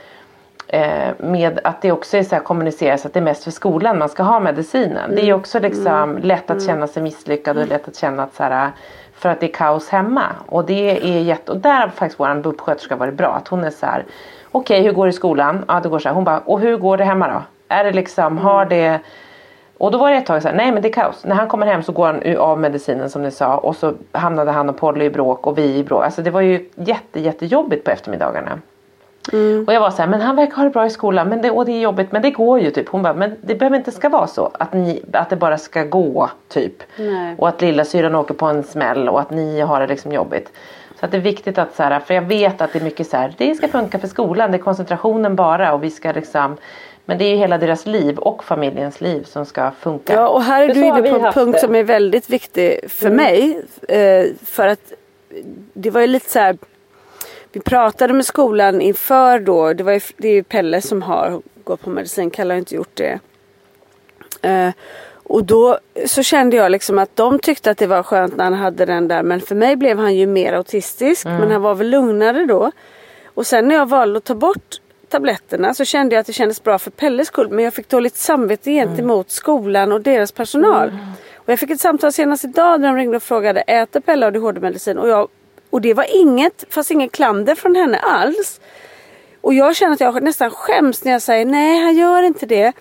eh, med att det också är så här kommuniceras att det är mest för skolan man ska ha medicinen. Det är också liksom lätt att känna sig misslyckad och lätt att känna att så här, för att det är kaos hemma. Och det är jätte, och där har faktiskt vår BUP-sköterska varit bra. Att hon är så här, okej hur går det i skolan? Ja det går så här. Hon bara, och hur går det hemma då? Är det liksom, har det och då var det ett tag så här, nej men det är kaos. När han kommer hem så går han av medicinen som ni sa och så hamnade han och Polly i bråk och vi i bråk. Alltså det var ju jätte jättejobbigt på eftermiddagarna. Och jag var så här, men han verkar ha det bra i skolan men det, och det är jobbigt men det går ju typ. Hon bara, men det behöver inte ska vara så. Att, ni, att det bara ska gå typ. Nej. Och att lilla syran åker på en smäll och att ni har det liksom jobbigt. Så att det är viktigt att så här, för jag vet att det är mycket så här, det ska funka för skolan, det är koncentrationen bara och vi ska liksom men det är ju hela deras liv och familjens liv som ska funka. Ja och här är du inne på en punkt det. som är väldigt viktig för mig. Eh, för att det var ju lite så här. Vi pratade med skolan inför då. Det, var ju, det är ju Pelle som har gått på medicin. Kalle har inte gjort det. Och då så kände jag liksom att de tyckte att det var skönt när han hade den där. Men för mig blev han ju mer autistisk. Men han var väl lugnare då. Och sen när jag valde att ta bort tabletterna så kände jag att det kändes bra för Pelles skull. Men jag fick dåligt samvete gentemot skolan och deras personal. Och jag fick ett samtal senast idag där de ringde och frågade äter Pelle ADHD-medicin? Och, jag, och det var inget, fast ingen klander från henne alls. Och jag känner att jag nästan skäms när jag säger nej han gör inte det.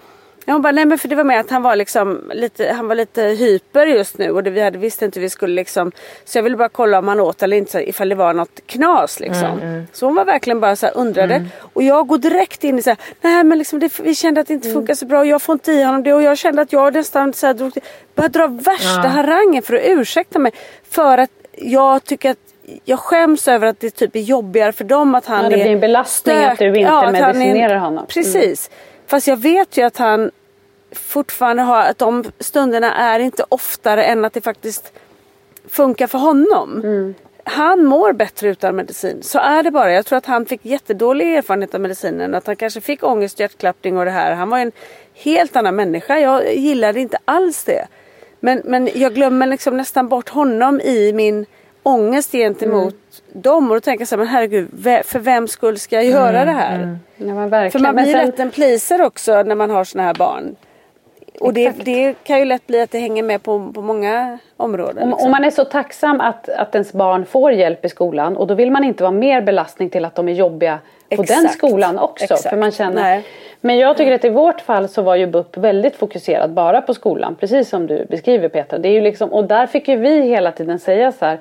Jag bara nej men för det var med att han var liksom lite, han var lite hyper just nu och det, vi hade visste inte vi skulle liksom. Så jag ville bara kolla om han åt eller inte ifall det var något knas liksom. Så hon var verkligen bara så här undrade. Och jag går direkt in i så här, nej men liksom det, vi kände att det inte funkar så bra och jag får inte i honom det och jag kände att jag nästan så här drog började dra värsta harangen för att ursäkta mig. För att jag tycker att jag skäms över att det typ är jobbigare för dem att han Ja, det är blir en belastning att du inte att han är- medicinerar honom. Mm. Fast jag vet ju att han fortfarande har, att de stunderna är inte oftare än att det faktiskt funkar för honom. Mm. Han mår bättre utan medicin. Så är det bara. Jag tror att han fick jättedålig erfarenhet av medicinen. Att han kanske fick ångest, hjärtklappning och det här. Han var en helt annan människa. Jag gillade inte alls det. Men, men jag glömmer liksom nästan bort honom i min ångest gentemot dem. Och då tänker jag så här, men herregud, för vem skull ska jag göra det här? Ja, men För man blir sen- lätt en pleaser också när man har såna här barn. Och det, det kan ju lätt bli att det hänger med på, på många områden. Om, liksom. om man är så tacksam att, att ens barn får hjälp i skolan och då vill man inte vara mer belastning till att de är jobbiga på Exakt. den skolan också. Exakt. För man känner, Nej. Men jag tycker att i vårt fall så var ju BUP väldigt fokuserad bara på skolan. Precis som du beskriver Petra. Det är ju liksom, och där fick ju vi hela tiden säga så här.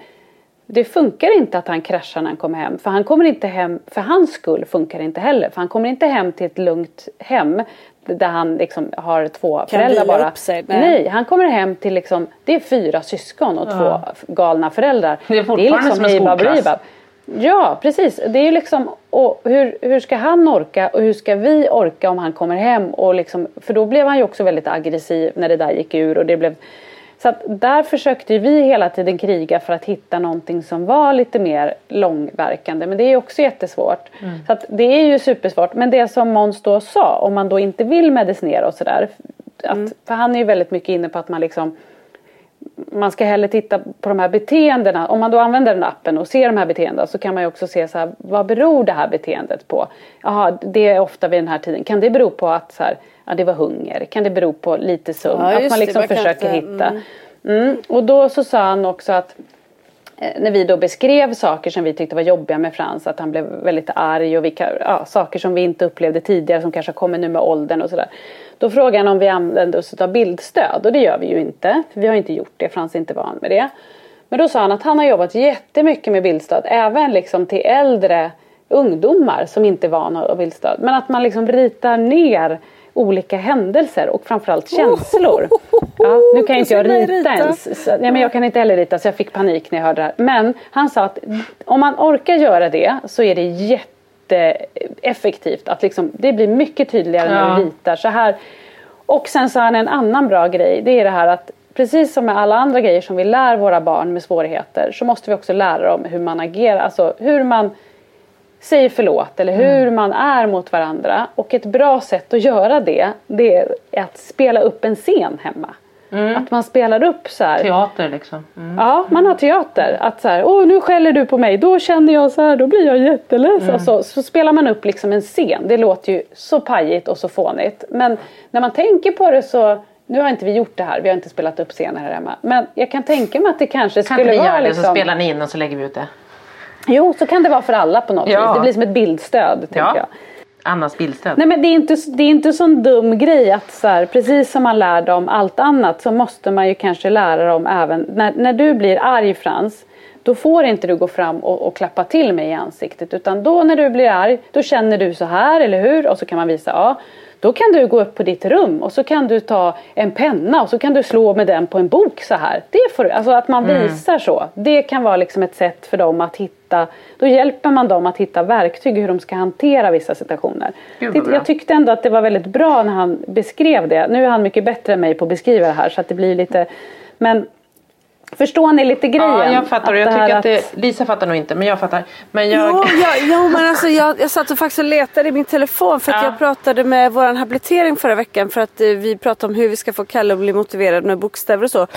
Det funkar inte att han kraschar när han kommer hem. För han kommer inte hem, för hans skull funkar det inte heller. För han kommer inte hem till ett lugnt hem. Där han liksom har två Kan föräldrar bara. upp sig, nej. nej, han kommer hem till liksom, det är fyra syskon och två f- galna föräldrar. Det är fortfarande som en hej, bab, skolklass. ribab. Ja, precis. Det är liksom, och hur, hur ska han orka och hur ska vi orka om han kommer hem? Och liksom, för då blev han ju också väldigt aggressiv när det där gick ur. Och det blev, så att där försökte vi hela tiden kriga för att hitta någonting som var lite mer långverkande. Men det är också jättesvårt. Så att det är ju supersvårt. Men det som Måns då sa, om man då inte vill medicinera och sådär. att- För han är ju väldigt mycket inne på att man liksom man ska hellre titta på de här beteendena. Om man då använder den appen och ser de här beteendena så kan man ju också se så här, vad beror det här beteendet på? Jaha, det är ofta vid den här tiden. Kan det bero på att så här, ja, det var hunger? Kan det bero på lite sömn? Ja, att man det, liksom kan försöker inte- hitta. Mm. Och då så sa han också att eh, när vi då beskrev saker som vi tyckte var jobbiga med Frans, att han blev väldigt arg och vilka, ja, saker som vi inte upplevde tidigare som kanske kommer nu med åldern och sådär. Då frågade han om vi använde oss av bildstöd och det gör vi ju inte. För vi har inte gjort det, Frans är inte van med det. Men då sa han att han har jobbat jättemycket med bildstöd, även liksom till äldre ungdomar som inte är vana av bildstöd. Men att man liksom ritar ner olika händelser och framförallt känslor. Ja, nu kan inte jag rita ens. Så, nej, men jag kan inte heller rita så jag fick panik när jag hörde det här. Men han sa att om man orkar göra det så är det jätteeffektivt. Att liksom, det blir mycket tydligare när du ritar så här. Och sen sa han en annan bra grej. Det är det här att precis som med alla andra grejer som vi lär våra barn med svårigheter så måste vi också lära dem hur man agerar. Alltså hur man säger förlåt eller hur Mm. man är mot varandra. Och ett bra sätt att göra det, det är att spela upp en scen hemma. Att man spelar upp så här. Teater liksom. Mm. Ja, man har teater. Att så här, åh nu skäller du på mig, då känner jag så här, då blir jag jätteledsen. Mm. Och så, spelar man upp liksom en scen. Det låter ju så pajigt och så fånigt. Men när man tänker på det så, nu har inte vi gjort det här, vi har inte spelat upp scener här hemma. Men jag kan tänka mig att det kanske Kan inte skulle vi vara göra det liksom... så spelar ni in och så lägger vi ut det. Jo, så kan det vara för alla på något Ja. vis. Det blir som ett bildstöd, Ja. jag. Annas bildstöd. Nej men det är inte, det är inte sån dum grej att så här, precis som man lär dem allt annat så måste man ju kanske lära dem även, när, när du blir arg Frans, då får inte du gå fram och, och klappa till mig i ansiktet utan då när du blir arg, då känner du så här, eller hur? Och så kan man visa, ja. Då kan du gå upp på ditt rum och så kan du ta en penna och så kan du slå med den på en bok så här. Det får alltså att man visar så. Det kan vara liksom ett sätt för dem att hitta, då hjälper man dem att hitta verktyg hur de ska hantera vissa situationer. Jag tyckte ändå att det var väldigt bra när han beskrev det. Nu är han mycket bättre än mig på att beskriva det här så att det blir lite, men Förstår ni lite grejen? Ja, jag fattar och jag tycker att det, Lisa fattar nog inte men jag fattar. Men jag... Ja, ja, ja men alltså jag, jag satt och faktiskt och letade i min telefon för att Ja. jag pratade med vår habilitering förra veckan för att eh, vi pratade om hur vi ska få Kalle att bli motiverad med bokstäver och så.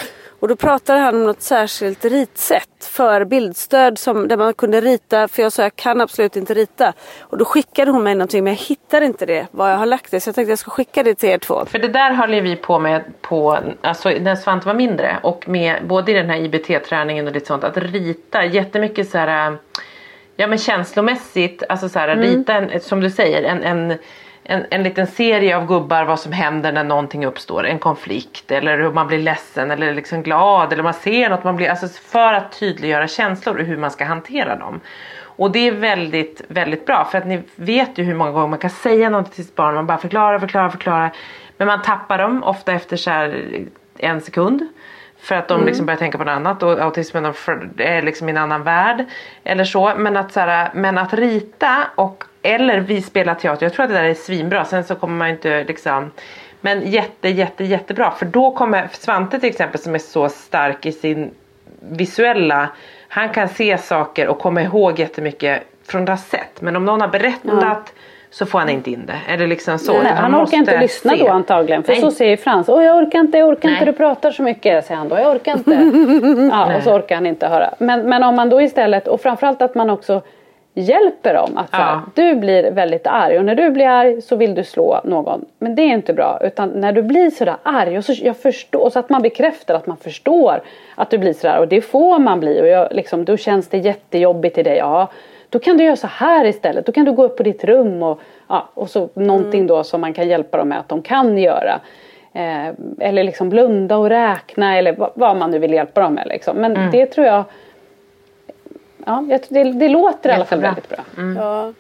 Och då pratade han om något särskilt ritsätt för bildstöd som, där man kunde rita, för jag sa jag kan absolut inte rita. Och då skickade hon mig någonting men jag hittar inte det, var jag har lagt det. Så jag tänkte jag ska skicka det till er två. För det där höll ju vi på med på, alltså när Svante var mindre och med både i den här IBT-träningen och lite sånt att rita jättemycket så här, äh, ja men känslomässigt, alltså så här, rita en, som du säger en, en en, en liten serie av gubbar vad som händer när någonting uppstår, en konflikt eller hur man blir ledsen eller liksom glad eller man ser något, man blir, alltså för att tydliggöra känslor och hur man ska hantera dem. Och det är väldigt, väldigt bra för att ni vet ju hur många gånger man kan säga något till sitt barn, man bara förklarar, förklarar, förklarar. Men man tappar dem ofta efter så en sekund. För att de liksom börjar tänka på något annat och autismen är liksom i en annan värld. Eller så. Men att, så här, men att rita och eller vi spelar teater, jag tror att det där är svinbra. Sen så kommer man inte liksom men jätte, jätte, jättebra. För då kommer Svante till exempel som är så stark i sin visuella. Han kan se saker och komma ihåg jättemycket från det sett. Men om någon har berättat så får han inte in det. Eller liksom så. Nej, han orkar inte lyssna se. då antagligen. För Nej. så säger Frans. Åh jag orkar inte, jag orkar inte, Nej. du pratar så mycket. Säger han då, jag orkar inte. <laughs> ja, och så orkar han inte höra. Men, men om man då istället, och framförallt att man också hjälper dem. Att så här, Ja. du blir väldigt arg och när du blir arg så vill du slå någon. Men det är inte bra. Utan när du blir sådär arg och så, jag förstår, så att man bekräftar att man förstår att du blir sådär. Och det får man bli. Och jag, liksom, då känns det jättejobbigt i dig. Ja, då kan du göra så här istället. Då kan du gå upp på ditt rum och, ja, och så någonting då som man kan hjälpa dem med att de kan göra. Eh, eller liksom blunda och räkna eller vad, vad man nu vill hjälpa dem med. Liksom. Men det tror jag Ja, jag tror det, det låter i alla fall väldigt bra. Ja.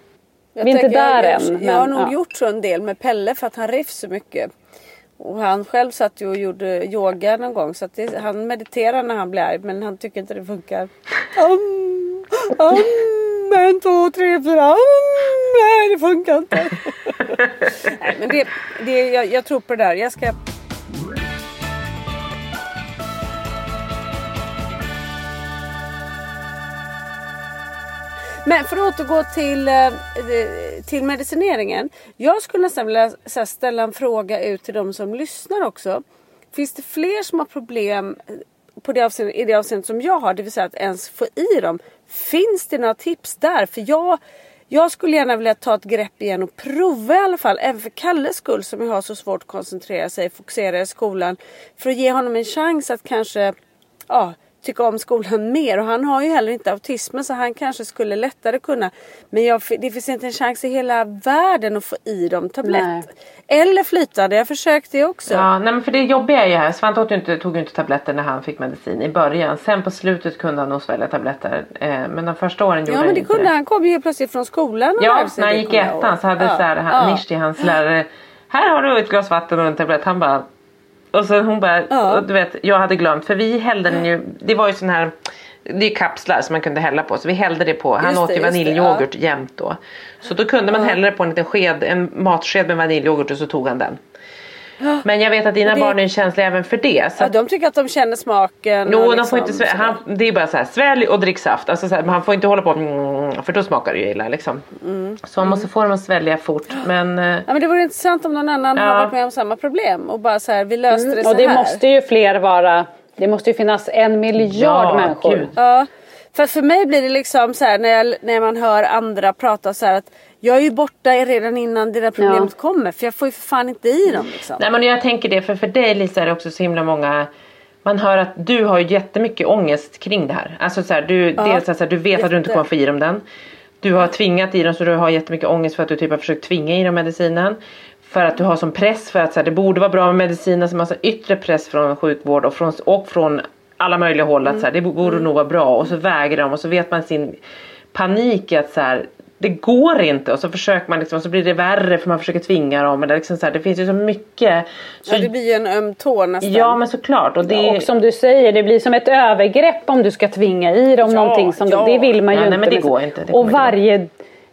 Jag Vi är inte där jag, än, Jag, jag har men, nog ja. gjort så en del med Pelle för att han rivs så mycket. Och han själv satt ju och gjorde yoga någon gång så att det, han mediterar när han blir arg men han tycker inte det funkar. Um, um, en, två, tre, fyra. Um, nej det funkar inte. <laughs> nej, men det, det, jag, jag tror på det där. Jag ska Men för att återgå till, eh, till medicineringen. Jag skulle nästan vilja ställa en fråga ut till de som lyssnar också. Finns det fler som har problem eh, på det avseende, i det avseendet som jag har, det vill säga att ens få i dem? Finns det några tips där? För jag, jag skulle gärna vilja ta ett grepp igen och prova i alla fall, även för Kalles skull som har så svårt att koncentrera sig, fokusera i skolan. För att ge honom en chans att kanske ja, tycka om skolan <laughs> mer. Och han har ju heller inte autismen så han kanske skulle lättare kunna. Men jag, det finns inte en chans i hela världen att få i dem tablett. Nej. Eller flytande, jag försökte det också. Ja, nej men för det jobbiga är ju här. Svante åt ju inte, tog ju inte tabletter när han fick medicin i början. Sen på slutet kunde han nog svälja tabletter. Eh, men de första åren gjorde Ja han men det kunde han kom ju helt plötsligt från skolan och Ja, när han det, gick i ettan så hade ja. så här, han, ja. Nishti, hans lärare. Här har du ett glas vatten och en tablett. Han bara. Och så hon bara. Ja. Du vet, jag hade glömt. För vi hällde den ju. Det var ju sån här. Det är kapslar som man kunde hälla på. Så vi hällde det på. Han Just åt ju vaniljyoghurt jämt då. Så då kunde man hälla det på en liten sked. En matsked med vaniljyoghurt och så tog han den. Men jag vet att dina det- barn är känsliga även för det. Så Ja, de tycker att de känner smaken. Jo, de får inte liksom svälja. Han, det är bara så här, svälj och drick saft. Alltså så här, man får inte hålla på mm, för då smakar det ju illa liksom. Mm. Så man måste få dem att svälja fort. Men eh, Ja, men det vore intressant om någon annan Ja. har varit med om samma problem och bara så här, vi löste det så Och det här. måste ju fler vara. Det måste ju finnas en miljard Ja, människor. gud. Ja, för för mig blir det liksom så här när, jag, när man hör andra prata så här att jag är ju borta redan innan det där problemet Ja. kommer för jag får ju för fan inte i dem liksom. Nej men jag tänker det för för dig Lisa är det också så himla många man hör att du har ju jättemycket ångest kring det här. Alltså så här, du, dels att så här, du vet att du inte jätte. kommer få i dem den. Du har tvingat i dem så du har jättemycket ångest för att du typ har försökt tvinga i dem medicinen. För att du har som press för att så här, det borde vara bra med medicin. Alltså massa yttre press från sjukvård och från, och från alla möjliga håll. Att så här, det borde nog vara bra och så väger de och så vet man sin panik att så här, det går inte och så försöker man liksom och så blir det värre för man försöker tvinga dem. Eller liksom så här, det finns ju så mycket. Så, Ja, det blir ju en öm tå nästan. Ja men såklart. Och det, Och som du säger, det blir som ett övergrepp om du ska tvinga i dem Ja, någonting som ja. de, det vill man ju Ja, nej, inte. men det går inte, det och varje,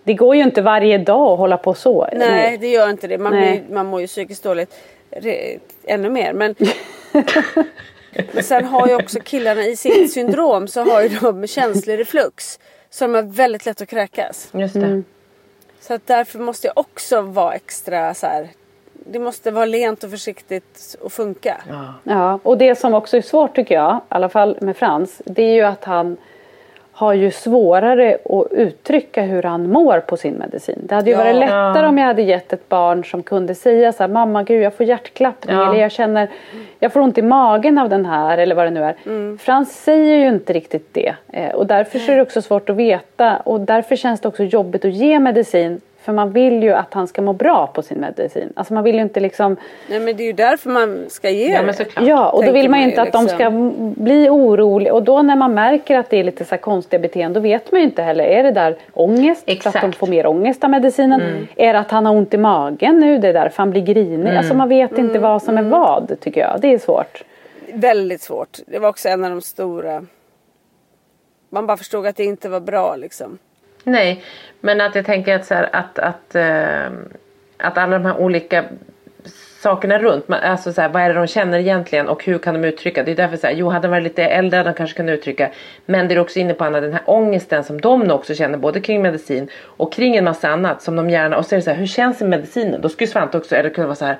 det går ju inte varje dag att hålla på så. Nej, det gör inte det. Man, Nej. blir, man mår ju psykiskt dåligt ännu mer. Men, men <laughs> sen har ju också killarna i sitt syndrom så har ju de känslig reflux. Så de är väldigt lätt att kräkas. Just det. Mm. Så att därför måste jag också vara extra så här. Det måste vara lent och försiktigt och funka. Ja, och det som också är svårt tycker jag, i alla fall med Frans, det är ju att han har ju svårare att uttrycka hur han mår på sin medicin. Det hade ju Ja. varit lättare om jag hade gett ett barn som kunde säga så här, mamma gud jag får hjärtklappning Ja. eller jag känner, jag får ont i magen av den här eller vad det nu är. Mm. Frans säger ju inte riktigt det eh, och därför så är det också svårt att veta och därför känns det också jobbigt att ge medicin för man vill ju att han ska må bra på sin medicin. Alltså man vill ju inte liksom Nej men det är ju därför man ska ge Ja det. men såklart. Ja, och då vill man ju inte ju att de liksom. ska bli oroliga. Och då när man märker att det är lite så här konstiga beteenden, då vet man ju inte heller. Är det där ångest? För att Exakt. de får mer ångest av medicinen? Är det att han har ont i magen nu? Det är därför han blir grinig. Alltså man vet inte vad som är vad, tycker jag. Det är svårt. Väldigt svårt. Det var också en av de stora. Man bara förstod att det inte var bra liksom. Nej, men att jag tänker att, så här, att, att, eh, att alla de här olika sakerna runt, alltså så här, vad är det de känner egentligen och hur kan de uttrycka? Det är därför så här, jo hade de varit lite äldre de kanske kunnat uttrycka. Men det är också inne på Anna, den här ångesten som de också känner både kring medicin och kring en massa annat som de gärna, och så är det så här, hur känns det med medicinen? Då skulle Svante också, eller kunna vara så här,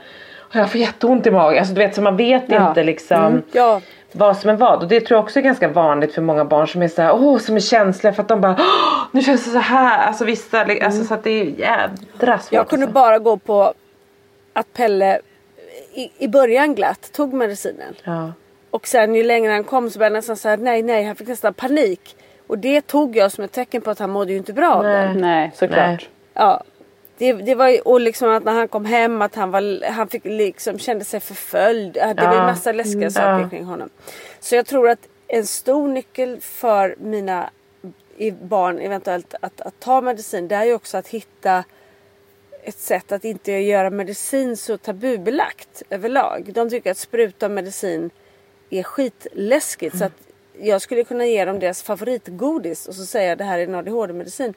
"Åh, jag får jätteont i magen. Alltså du vet, så man vet Ja. inte liksom Ja. Vad som är vad. Och det tror jag också är ganska vanligt för många barn som är så här, åh, som är känsliga för att de bara, åh, nu känns det så här. Alltså vissa, alltså så att det är jädra svårt. Jag kunde alltså. bara gå på att Pelle i, i början glatt tog medicinen. Ja. Och sen ju längre han kom så började jag nästan säga nej nej han fick nästan panik. Och det tog jag som ett tecken på att han mådde ju inte bra av det. Nej. Nej, såklart. Nej. Ja. Det, det var ju, och liksom att när han kom hem att han, var, han fick liksom, kände sig förföljd. Det var Ja. massa läskiga Mm. saker kring honom. Så jag tror att en stor nyckel för mina barn eventuellt att, att ta medicin det är ju också att hitta ett sätt att inte göra medicin så tabubelagt överlag. De tycker att spruta medicin är skitläskigt. Så att jag skulle kunna ge dem deras favoritgodis och så säga det här är en ADHD-medicin.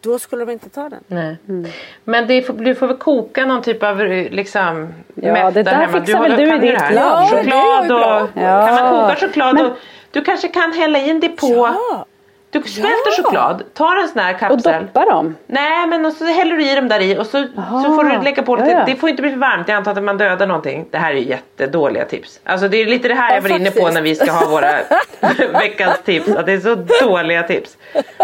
Då skulle de inte ta den. Nej. Men det du får väl koka någon typ av liksom Ja, det där hemma. fixar har- väl du i ditt. Ja, jag Choklad och... Ja. Kan man koka choklad Men- och... Du kanske kan hälla in det på... Ja! Du smälter choklad, tar en sån här Och kapsel. doppa dem. Nej men och så häller du i dem där i och så, så får du lägga på lite. Ja, ja. Det får inte bli för varmt. Jag antar att man dödar någonting. Det här är ju jättedåliga tips. Alltså det är lite det här Ja, jag var inne på när vi ska ha våra <laughs> veckans tips. Att det är så dåliga tips.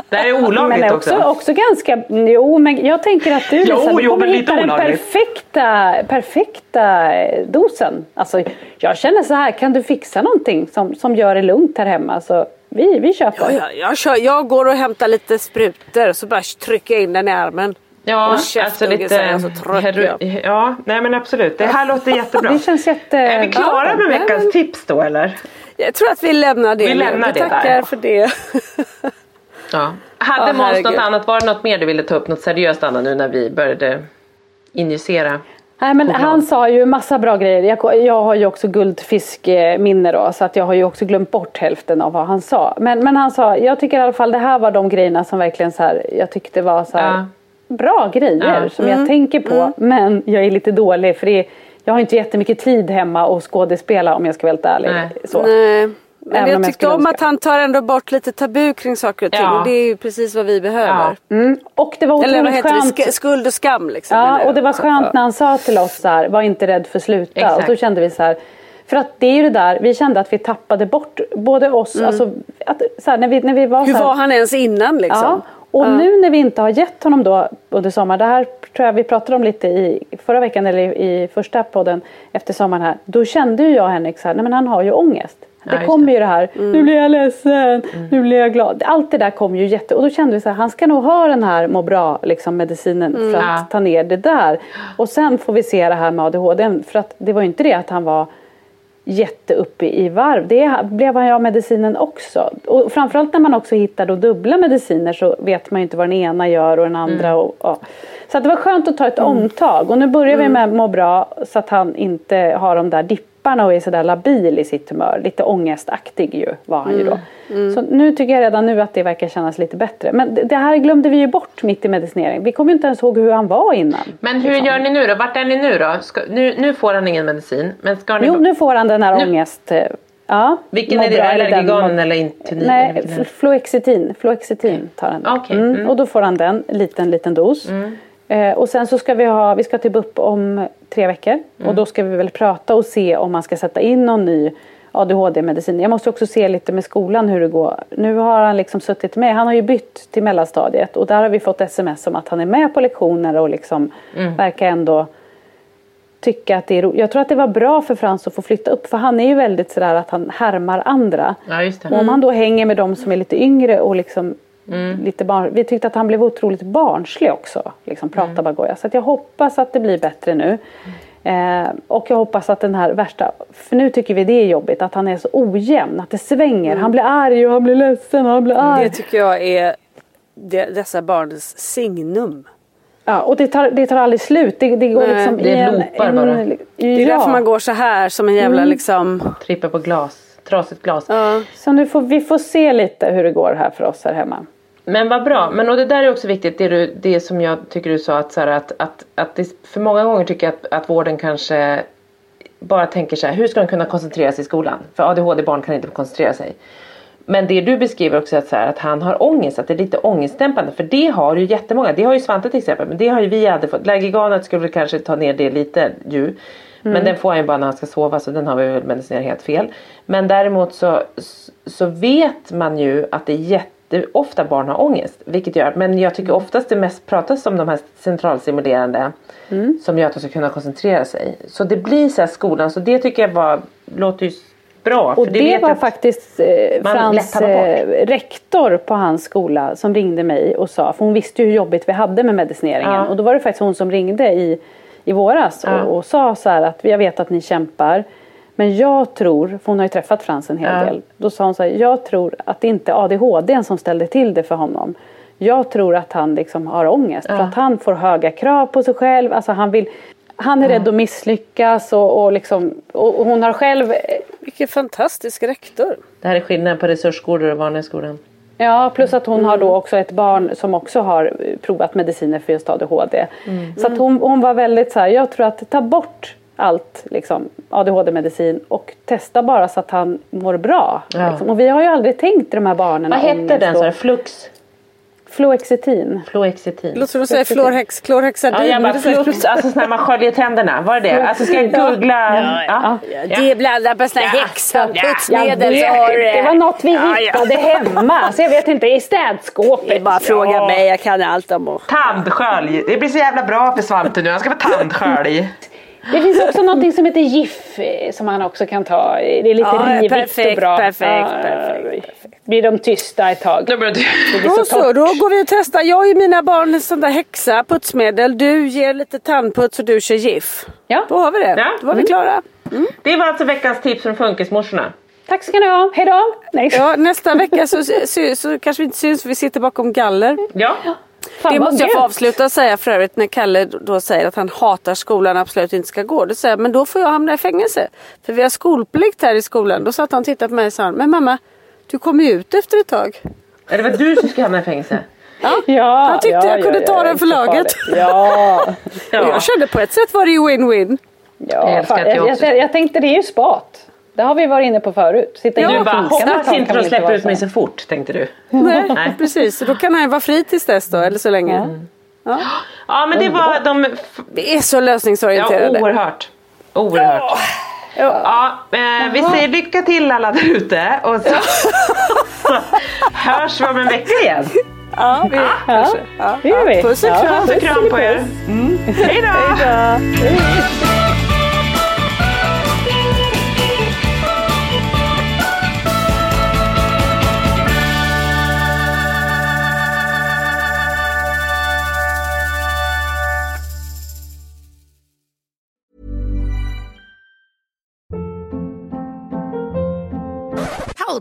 Det här är Men olagligt är också. också, också ganska, jo men jag tänker att du Jo, Lisa, du jo, kommer men hitta den perfekta, perfekta dosen. Alltså, jag känner så här, kan du fixa någonting som, som gör det lugnt här hemma? Så vi, vi köper. Ja, ja, jag, kör, jag går och hämtar lite sprutor och så bara trycker jag in den i armen. Ja, Och alltså lite... så trött. Ja, nej men absolut. Det här låter jättebra. Det känns jätte... Är vi klara Ja, med veckans men- tips då eller? Jag tror att vi lämnar det Vi nu. lämnar Vi det där. tackar för det. Ja. <laughs> Hade Ja, Måns något annat? Var det något mer du ville ta upp? Något seriöst Anna nu när vi började injicera? Nej men Choklad. han sa ju massa bra grejer. Jag, jag har ju också guldfiskminne då så att jag har ju också glömt bort hälften av vad han sa. Men, men han sa, jag tycker i alla fall det här var de grejerna som verkligen så här, jag tyckte var så här, Ja. bra grejer Ja. som jag tänker på. Men jag är lite dålig för det, jag har inte jättemycket tid hemma och skådespela om jag ska vara helt ärlig. Nej. Så. Nej. Men Även jag tyckte om önska. att han tar ändå bort lite tabu kring saker och ting. Ja. Och det är ju precis vad vi behöver. Mm. Och det var otroligt Eller vad heter skönt. det? Sk- skuld och skam liksom. Ja, och det var skönt när han sa till oss så här, var inte rädd för att sluta. Exakt. Och så kände vi så här, för att det är ju det där, vi kände att vi tappade bort både oss, alltså, att, så här, när, vi, när vi var Mm. Hur så här, var han ens innan liksom? Ja, och nu när vi inte har gett honom då under sommaren, det här tror jag vi pratade om lite i förra veckan eller i, i första podden efter sommaren här. Då kände ju jag Henrik så här, nej men han har ju ångest. Ja, Det just kommer ju det här, nu blir jag ledsen, nu blir jag glad. Allt det där kom ju jätte... Och då kände vi så här, han ska nog ha den här må bra liksom, medicinen för att Ja. ta ner det där. Och sen får vi se det här med ADHD. För att det var ju inte det att han var jätte uppe i varv. Det blev han ju av medicinen också. Och framförallt när man också hittar då dubbla mediciner så vet man ju inte vad den ena gör och den andra. Och, ja. Så det var skönt att ta ett omtag. Och nu börjar vi med må bra så att han inte har de där dipparna och är sådär labil i sitt humör. Lite ångestaktig ju var han ju då. Så nu tycker jag redan nu att det verkar kännas lite bättre. Men det- här glömde vi ju bort mitt i medicinering. Vi kommer ju inte ens ihåg hur han var innan. Men hur gör ni nu då? Vart är ni nu då? Ska, nu, nu får han ingen medicin. Men ska ni Jo, nu får han den här Nu- ångest... eh, Ja, Vilken är det? bra, eller eller Intunin? Nej, fluoxetin. Fluoxetin tar han. Okej, Mm. mm. Och då får han den, en liten, liten dos. Eh, och sen så ska vi ha, vi ska typ upp om tre veckor. Mm. Och då ska vi väl prata och se om man ska sätta in någon ny ADHD-medicin. Jag måste också se lite med skolan hur det går. Nu har han liksom suttit med, han har ju bytt till mellanstadiet och där har vi fått sms om att han är med på lektioner och liksom Mm. verkar ändå tycka att det är roligt. Jag tror att det var bra för Frans att få flytta upp för han är ju väldigt sådär att han härmar andra. Ja. Och om han då hänger med de som är lite yngre och liksom Mm. lite barn, vi tyckte att han blev otroligt barnslig också. Liksom prata Mm. bara goja. Så att jag hoppas att det blir bättre nu. Eh, och jag hoppas att den här värsta, för nu tycker vi det är jobbigt att han är så ojämn, att det svänger. Han blir arg och han blir ledsen och han blir arg. Det tycker jag är de, dessa barns signum. Ja, och det tar, det tar aldrig slut. Det, det går Nej, liksom det i en, loopar en, bara. Det är ja. därför man går så här som en jävla liksom. Trippa på glas. Trasigt glas. Ja. Så nu får vi får se lite hur det går här för oss här hemma. Men vad bra. Men och det där är också viktigt. Det, du, det som jag tycker du sa. Att, så här, att, att, att det, för många gånger tycker jag att, att vården kanske bara tänker så här. Hur ska de kunna koncentrera sig i skolan? För ADHD-barn kan inte koncentrera sig. Men det du beskriver också är att, så här, att han har ångest. Att det är lite ångestdämpande. För det har ju jättemånga. Det har ju Svante till exempel. Men det har ju vi aldrig fått. Lägiganet skulle väl kanske ta ner det lite ju. Men den får han ju bara när han ska sova. Så den har vi väl medicinerat helt fel. Men däremot så, så vet man ju att det är jätteofta barn har ångest. Vilket gör, men jag tycker oftast det mest pratas om de här centralstimulerande. Som gör att de ska kunna koncentrera sig. Så det blir så här skolan. Så det tycker jag var, låter ju bra. Och det, var faktiskt eh, Frans eh, rektor på hans skola som ringde mig och sa, för hon visste ju hur jobbigt vi hade med medicineringen. Ja. Och då var det faktiskt hon som ringde i, i våras Ja. och, och sa så här att jag vet att ni kämpar. Men jag tror, för hon har ju träffat Frans en hel Ja. del. Då sa hon så här, jag tror att det inte är ADHD som ställde till det för honom. Jag tror att han liksom har ångest för att han får höga krav på sig själv. Alltså han vill han är rädd att misslyckas och, och, liksom, och hon har själv Vilken fantastisk rektor. Det här är skillnaden på resursskolor och vanliga skolan. Ja, plus att hon har då också ett barn som också har eh, provat mediciner för just ADHD. Så att hon, hon var väldigt så här, jag tror att ta bort allt liksom, ADHD-medicin och testa bara så att han mår bra. Ja. Liksom. Och vi har ju aldrig tänkt de här barnen. Vad hette den? Så här, flux? Fluoxetin. Fluoxetin. Låter som du säger fluorhex, klorhexadin. Ja, jag bara, flux, alltså så när man sköljer tänderna, var det det? Alltså ska jag googla? Ja. Det är blandat med här Ja. häxa Ja. det var något vi Ja, ja. hittade hemma. Så jag vet inte, i städskåpet. Det är bara fråga Ja. mig, jag kan allt om och... Tandskölj. Det blir så jävla bra för Svante nu. Han ska få tandskölj. Det finns också något som heter GIF eh, som man också kan ta. Det är lite Ja, rivigt perfekt, och bra. perfekt, Ja, perfekt, Blir de tysta ett tag. Det blir Då så då går vi och testar. Jag och mina barn sån där häxa, putsmedel. Du ger lite tandputs och du kör GIF. Ja. Då har vi det. Ja. Då var vi klara. Det var alltså veckans tips från Funkismorsorna. Tack ska ni ha. Hej då. Nej. Ja, nästa vecka så, så, så kanske vi inte syns för vi sitter bakom galler. Ja. Fan, Det måste jag få avsluta och säga för övrigt när Kalle då säger att han hatar skolan och absolut inte ska gå. Då säger jag, men då får jag hamna i fängelse. För vi har skolplikt här i skolan. Då satt han och tittade på mig och sa, men mamma, du kommer ju ut efter ett tag. Ja, Det var du som skulle hamna i fängelse. Ja, <laughs> Han tyckte jag kunde ta den för laget. Ja, Ja. <laughs> jag kände på ett sätt var det ju win-win. ja Jag fan, jag jag, jag tänkte det är ju spat. Det har vi varit inne på förut. Sitta Ja, Du bara, hoppas inte de släpper ut mig så. fort, tänkte du. Nej, Nej. <laughs> precis. Så då kan han vara fri tills dess då, eller så länge. Ja. Ja, men det var de... Vi är så Ja, lösningsorienterade. oerhört. Oerhört. Ja, eh, vi säger lycka till alla där ute och så, så <laughs> hörs vi om en vecka igen. Ja, vi, kanske. Ja. Det gör vi. Puss och Ja. kram. Puss och kram på er. Mm. Hej då!